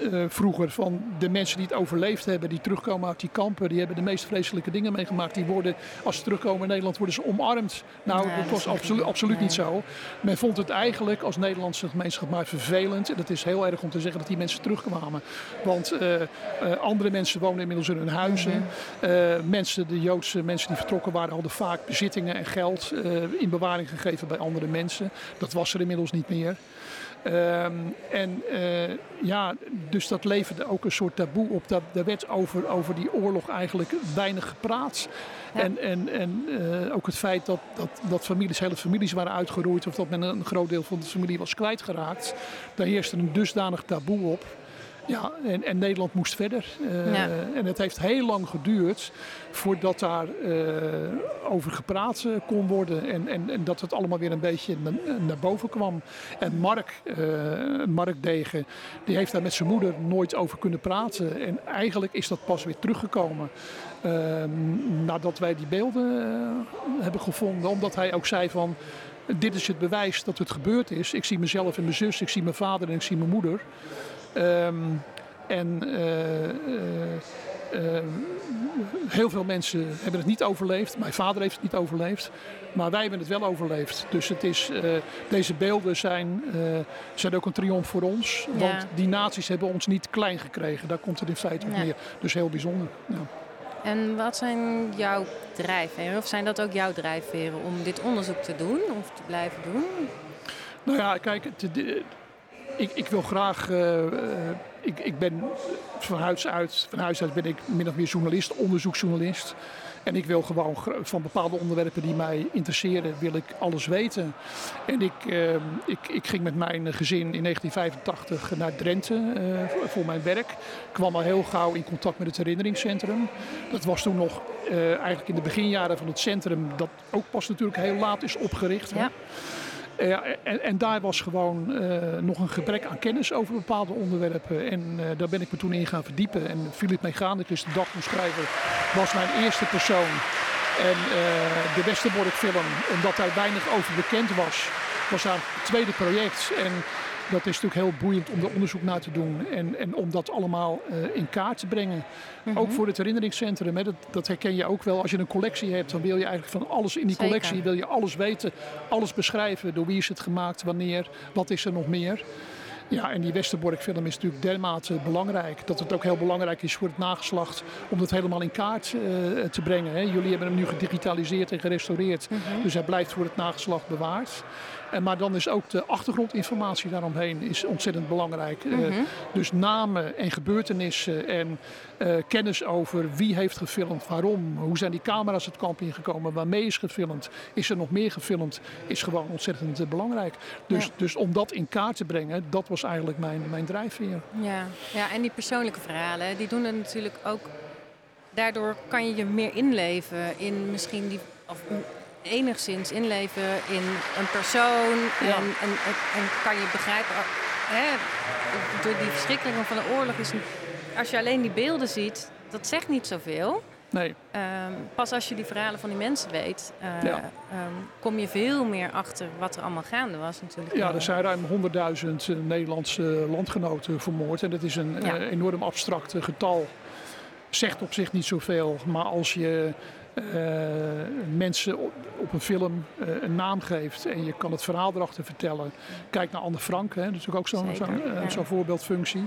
uh, vroeger van de mensen die het overleefd hebben, die terugkomen uit die kampen, die hebben de meest vreselijke dingen meegemaakt. Die worden, als ze terugkomen in Nederland, worden ze omarmd. Nou, nee, dat was absolu absoluut nee. niet zo. Men vond het eigenlijk als Nederlandse gemeenschap maar vervelend. En dat is heel erg om te zeggen dat die mensen terugkwamen. Want uh, uh, andere mensen wonen inmiddels in hun huizen. -hmm. mensen, de Joodse mensen die vertrokken waren, hadden vaak bezittingen en geld in bewaring gegeven bij andere mensen. Dat was er inmiddels niet meer. Um, en uh, ja, dus dat leverde ook een soort taboe op. Dat, er werd over, over die oorlog eigenlijk weinig gepraat. Ja. En, en, en uh, ook het feit dat, dat, dat families, hele families waren uitgeroeid... of dat men een groot deel van de familie was kwijtgeraakt... daar heerste een dusdanig taboe op... Ja, en, en Nederland moest verder. Ja. En het heeft heel lang geduurd voordat daar over gepraat kon worden. En, en, en, dat het allemaal weer een beetje naar, boven kwam. En Mark, Mark Degen, die heeft daar met zijn moeder nooit over kunnen praten. En eigenlijk is dat pas weer teruggekomen. Ehm, nadat wij die beelden hebben gevonden. Omdat hij ook zei van dit is het bewijs dat het gebeurd is. Ik zie mezelf en mijn zus, ik zie mijn vader en ik zie mijn moeder. Ehm, en uh, uh, heel veel mensen hebben het niet overleefd. Mijn vader heeft het niet overleefd. Maar wij hebben het wel overleefd. Dus het is, deze beelden zijn, zijn ook een triomf voor ons. Want die naties hebben ons niet klein gekregen. Daar komt het in feite op neer. Dus heel bijzonder. Ja. En wat zijn jouw drijfveren? Of zijn dat ook jouw drijfveren om dit onderzoek te doen of te blijven doen? Nou ja, kijk, ik, ik, wil graag. Uh, ik, ik ben van huis uit, van huis uit ben ik min of meer journalist, onderzoeksjournalist. En ik wil gewoon van bepaalde onderwerpen die mij interesseren, wil ik alles weten. En ik, uh, ik, ik ging met mijn gezin in 1985 naar Drenthe voor mijn werk. Ik kwam al heel gauw in contact met het herinneringscentrum. Dat was toen nog eigenlijk in de beginjaren van het centrum, dat ook pas natuurlijk heel laat is opgericht. Ja. Ja, en, en, daar was gewoon uh, nog een gebrek aan kennis over bepaalde onderwerpen. En uh, daar ben ik me toen in gaan verdiepen. En Philip Mechanicus, de dagboekschrijver, was mijn eerste persoon. En de Westerbork film, omdat daar weinig over bekend was, was haar tweede project. En dat is natuurlijk heel boeiend om er onderzoek naar te doen en, en om dat allemaal uh, in kaart te brengen. Mhm. Ook voor het herinneringscentrum, hè, dat, dat, herken je ook wel. Als je een collectie hebt, dan wil je eigenlijk van alles in die collectie, wil je alles weten, alles beschrijven. Door wie is het gemaakt, wanneer, wat is er nog meer. Ja, en die Westerbork-film is natuurlijk dermate belangrijk. Dat het ook heel belangrijk is voor het nageslacht om dat helemaal in kaart uh, te brengen. Hè. Jullie hebben hem nu gedigitaliseerd en gerestaureerd. Mhm. Dus hij blijft voor het nageslacht bewaard. En, maar dan is ook de achtergrondinformatie daaromheen is ontzettend belangrijk. Mm dus namen en gebeurtenissen en uh, kennis over wie heeft gefilmd, waarom, hoe zijn die camera's het kamp ingekomen, waarmee is gefilmd, is er nog meer gefilmd, is gewoon ontzettend uh, belangrijk. Dus, dus om dat in kaart te brengen, dat was eigenlijk mijn, mijn drijfveer. Ja. ja, en die persoonlijke verhalen, die doen het natuurlijk ook. Daardoor kan je je meer inleven in misschien die. Of, enigszins inleven in een persoon. En, en, en, kan je begrijpen, hè, door die verschrikkelingen van de oorlog is. Als je alleen die beelden ziet, dat zegt niet zoveel. Nee. Um, pas als je die verhalen van die mensen weet, uh, um, kom je veel meer achter wat er allemaal gaande was natuurlijk. Ja, er zijn ruim 100.000 Nederlandse landgenoten vermoord. En dat is een ja. uh, enorm abstract getal. Zegt op zich niet zoveel. Maar als je mensen op, op, een film uh, een naam geeft en je kan het verhaal erachter vertellen. Kijk naar Anne Frank, hè, dat is natuurlijk ook zo'n zo, zo voorbeeldfunctie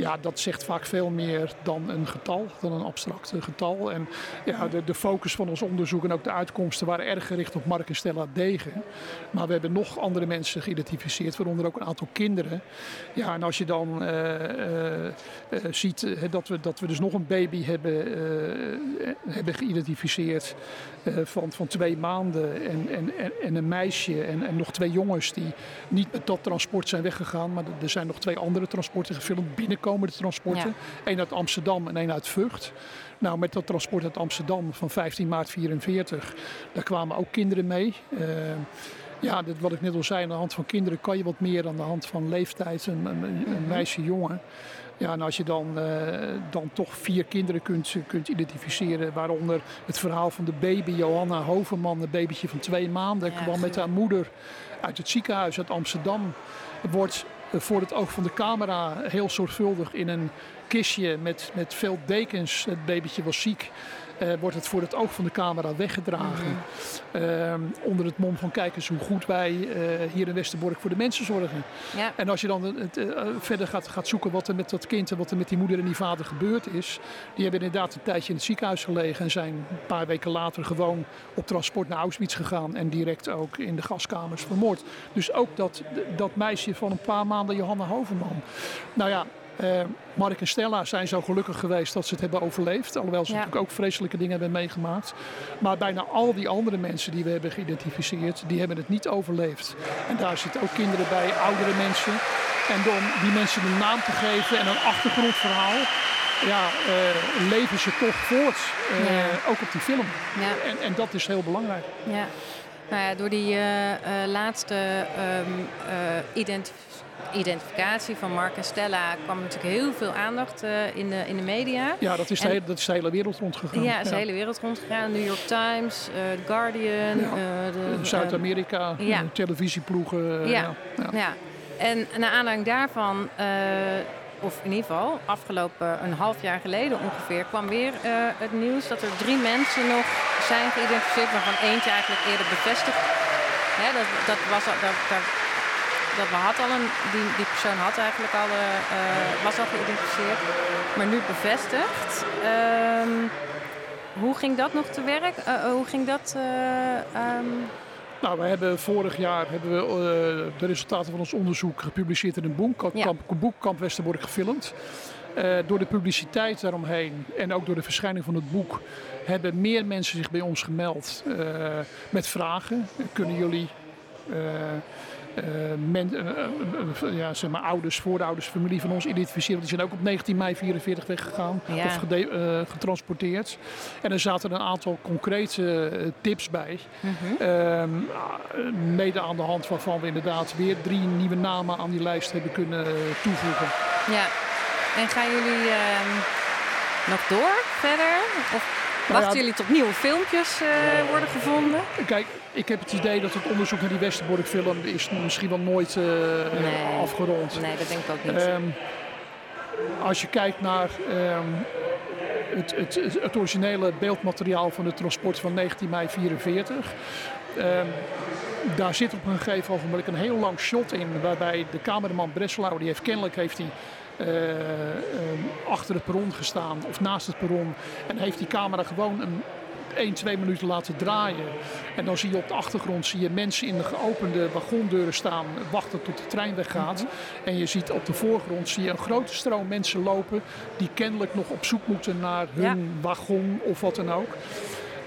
ja, dat zegt vaak veel meer dan een getal, dan een abstract getal. En ja, de, de focus van ons onderzoek en ook de uitkomsten waren erg gericht op Mark en Stella Degen. Maar we hebben nog andere mensen geïdentificeerd, waaronder ook een aantal kinderen. Ja, en als je dan uh, uh, uh, ziet dat, we, dat we dus nog een baby hebben, hebben geïdentificeerd van, van twee maanden en, en, en, een meisje en, en nog twee jongens die niet met dat transport zijn weggegaan, maar er zijn nog twee andere transporten gefilmd binnenkomen de transporten. Ja. Eén uit Amsterdam en één uit Vught. Nou, met dat transport uit Amsterdam van 15 maart 44, daar kwamen ook kinderen mee. Uh, ja, dit, wat ik net al zei, aan de hand van kinderen kan je wat meer dan de hand van leeftijd, een, een, een mhm. meisje, jongen. Ja, en als je dan, uh, dan toch vier kinderen kunt, kunt identificeren, waaronder het verhaal van de baby Johanna Hoverman, een babytje van twee maanden, ja, kwam met haar moeder uit het ziekenhuis uit Amsterdam. Wordt voor het oog van de camera heel zorgvuldig in een kistje met, met veel dekens. Het babytje was ziek. Uh, wordt het voor het oog van de camera weggedragen. Mm -hmm. uh, onder het mom van kijk eens hoe goed wij uh, hier in Westerbork voor de mensen zorgen. Ja. En als je dan het, eh, verder gaat, gaat zoeken wat er met dat kind en wat er met die moeder en die vader gebeurd is. Die hebben inderdaad een tijdje in het ziekenhuis gelegen en zijn een paar weken later gewoon op transport naar Auschwitz gegaan. En direct ook in de gaskamers vermoord. Dus ook dat, dat meisje van een paar maanden, Johanna Hovenman. Nou ja, uh, Mark en Stella zijn zo gelukkig geweest dat ze het hebben overleefd. Alhoewel ze ja. natuurlijk ook vreselijke dingen hebben meegemaakt. Maar bijna al die andere mensen die we hebben geïdentificeerd, die hebben het niet overleefd. En daar zitten ook kinderen bij, oudere mensen. En om die mensen een naam te geven en een achtergrondverhaal, ja, uh, leven ze toch voort. Uh, ja. Ook op die film. Ja. En, en dat is heel belangrijk. Ja. Nou ja, door die uh, laatste um, identif identificatie van Mark en Stella kwam natuurlijk heel veel aandacht in, de, in de media. Ja, dat is, de, hele, dat is de hele wereld rondgegaan. Ja, is de hele wereld rondgegaan. New York Times, The Guardian. Zuid-Amerika, televisieploegen. ja. ja. En naar aanleiding daarvan of in ieder geval afgelopen een half jaar geleden ongeveer, kwam weer het nieuws dat er drie mensen nog zijn geïdentificeerd, waarvan eentje eigenlijk eerder bevestigd. Hè, dat, dat, was al, dat, dat, dat had al een, die, die persoon had eigenlijk al, uh, was al geïdentificeerd, maar nu bevestigd. Um, hoe ging dat nog te werk? Uh, hoe ging dat? Um, nou, we hebben vorig jaar hebben we, de resultaten van ons onderzoek gepubliceerd in een boek, ja. boek Kamp Westerbork gefilmd. Uh, door de publiciteit daaromheen en ook door de verschijning van het boek hebben meer mensen zich bij ons gemeld uh, met vragen. Kunnen jullie uh, men, uh, ja, zeg maar ouders, voorouders, familie van ons identificeren. Die zijn ook op 19 mei 44 weggegaan ja. of getransporteerd. En er zaten een aantal concrete tips bij. Mm -hmm. mede aan de hand waarvan we inderdaad weer drie nieuwe namen aan die lijst hebben kunnen toevoegen. Ja, en gaan jullie ehm, nog door verder? Of Wachten jullie tot nieuwe filmpjes uh, worden gevonden? Kijk, ik heb het idee dat het onderzoek naar die Westerbork film is misschien wel nooit uh, nee. afgerond. Nee, dat denk ik ook niet. Um, als je kijkt naar um, het, het, het, originele beeldmateriaal van het transport van 19 mei 44. Um, daar zit op een gegeven moment een heel lang shot in. Waarbij de cameraman Breslau, die heeft kennelijk heeft hij achter het perron gestaan of naast het perron. En heeft die camera gewoon een 1, 2 minuten laten draaien. En dan zie je op de achtergrond zie je mensen in de geopende wagondeuren staan, wachten tot de trein weggaat. Mhm. En je ziet op de voorgrond zie je een grote stroom mensen lopen die kennelijk nog op zoek moeten naar hun wagon of wat dan ook.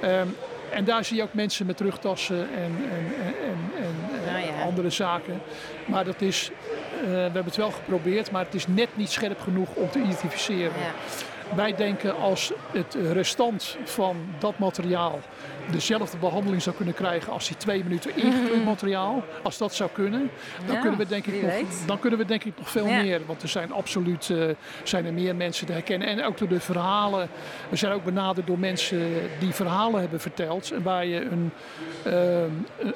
Um, en daar zie je ook mensen met rugtassen en, en, en, en nou ja. andere zaken. Maar dat is, uh, we hebben het wel geprobeerd, maar het is net niet scherp genoeg om te identificeren. Ja. Wij denken als het restant van dat materiaal dezelfde behandeling zou kunnen krijgen als die twee minuten ingekleurd mhm. materiaal. Als dat zou kunnen, dan, kunnen, we denk ik nog, dan kunnen we denk ik nog veel meer. Want er zijn absoluut uh, zijn er meer mensen te herkennen. En ook door de verhalen. We zijn ook benaderd door mensen die verhalen hebben verteld. En waar je een, uh,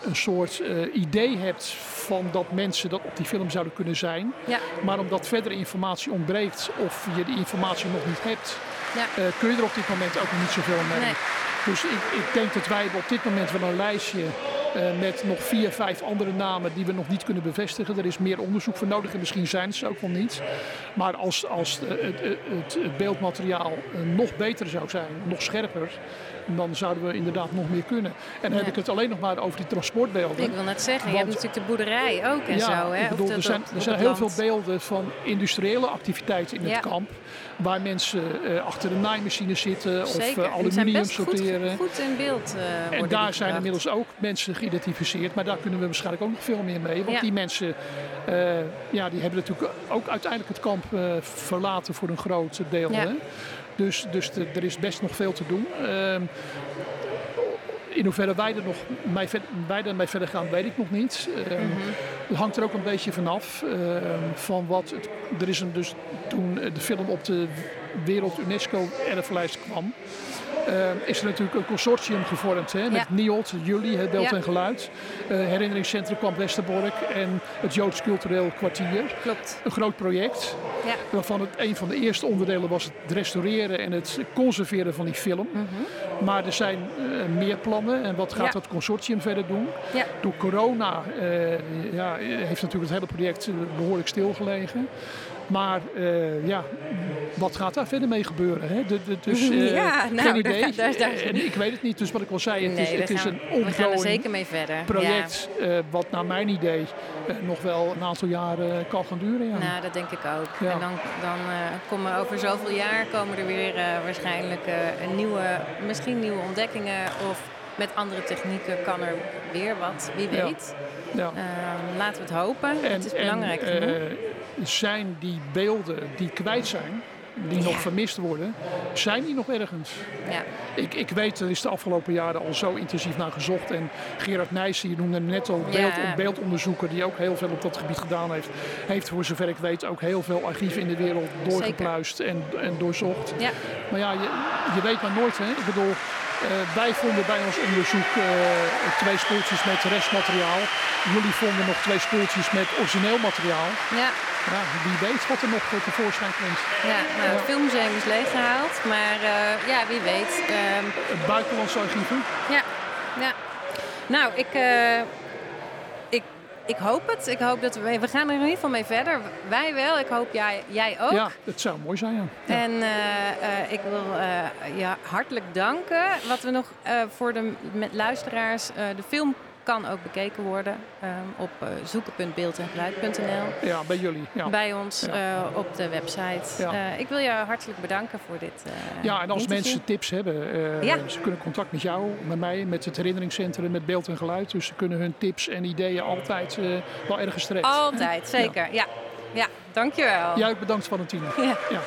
een soort uh, idee hebt van dat mensen dat op die film zouden kunnen zijn. Ja. Maar omdat verdere informatie ontbreekt of je die informatie nog niet hebt, ja. kun je er op dit moment ook nog niet zoveel mee. Nee. Dus ik, ik denk dat wij op dit moment wel een lijstje uh, met nog vier, vijf andere namen die we nog niet kunnen bevestigen. Er is meer onderzoek voor nodig en misschien zijn ze ook wel niet. Maar als, als het, het, het, beeldmateriaal uh, nog beter zou zijn, nog scherper, dan zouden we inderdaad nog meer kunnen. En dan ja. heb ik het alleen nog maar over die transportbeelden. Ik wil net zeggen, Want, je hebt natuurlijk de boerderij ook en ja, zo. Hè? Ik bedoel, er zijn, er zijn heel veel beelden van industriële activiteiten in het kamp. Waar mensen uh, achter de naaimachine zitten Zeker. of uh, aluminium sorteren. Goed, goed, in beeld uh, En daar zijn inmiddels ook mensen geïdentificeerd. Maar daar kunnen we waarschijnlijk ook nog veel meer mee. Want ja. die mensen ja, die hebben natuurlijk ook uiteindelijk het kamp verlaten voor een groot deel. Ja. Hè? Dus, dus de, er is best nog veel te doen. In hoeverre wij er nog mee, wij verder gaan, weet ik nog niet. Uh, mm -hmm. Het hangt er ook een beetje vanaf uh, van wat. Het, er is een, dus toen de film op de Wereld UNESCO erflijst kwam. Uh, is er natuurlijk een consortium gevormd hè, met ja. NIOD, jullie, het Beeld ja. en Geluid, uh, Herinneringscentrum Kamp Westerbork en het Joods Cultureel Kwartier. Klopt. Een groot project, ja. waarvan het een van de eerste onderdelen was het restaureren en het conserveren van die film. Mm -hmm. Maar er zijn uh, meer plannen en wat gaat dat consortium verder doen? Door corona ja, heeft natuurlijk het hele project behoorlijk stilgelegen. Maar uh, ja, wat gaat daar verder mee gebeuren? Hè? De, de, dus uh, ja, nou, geen idee. Daar, daar, en ik weet het niet. Dus wat ik al zei, het nee, is, het is een ongoing project. Ja. Uh, wat naar mijn idee nog wel een aantal jaren kan gaan duren. Ja. Nou, dat denk ik ook. Ja. En dan, dan komen over zoveel jaar komen er weer waarschijnlijk nieuwe, misschien nieuwe ontdekkingen of met andere technieken kan er weer wat, wie weet. Ja. Ehm, laten we het hopen. het is belangrijk en. Zijn die beelden die kwijt zijn, die nog Ja. vermist worden, zijn die nog ergens? ja. Ik, ik weet, er is de afgelopen jaren al zo intensief naar gezocht. En Gerard Nijssen, je noemde net al, Ja. beeld, een beeldonderzoeker die ook heel veel op dat gebied gedaan heeft. Heeft voor zover ik weet ook heel veel archieven in de wereld doorgepluist en, en doorzocht. Ja. Maar ja, je, je weet maar nooit. Hè? Ik bedoel, eh, wij vonden bij ons onderzoek eh, twee spoeltjes met restmateriaal. Jullie vonden nog twee spoeltjes met origineel materiaal. Ja, Ja, wie weet wat er nog eh, tevoorschijn komt. ja nou, het filmmuseum is leeggehaald. Maar eh, ja, wie weet. Ehm, Het buitenlandse archieven. Ja, ja. Nou, ik, eh, ik, ik hoop het. Ik hoop dat we, we gaan er in ieder geval mee verder. Wij wel. Ik hoop jij, jij ook. Ja, het zou mooi zijn. Ja. Ja. En ik wil ja, hartelijk danken. Wat we nog voor de met luisteraars, de film kan ook bekeken worden ehm, op uh, zoeken.beeldengeluid.nl. Ja, bij jullie. Ja. Bij ons Ja. uh, op de website. Ja. Uh, ik wil je hartelijk bedanken voor dit. Ja, en als interview. mensen tips hebben, ze kunnen contact met jou, met mij, met het herinneringscentrum, met beeld en geluid. Dus ze kunnen hun tips en ideeën altijd wel ergens terecht. Altijd, zeker. Ja. ja. dankjewel. Jij ook bedankt, Valentine. Ja. ja.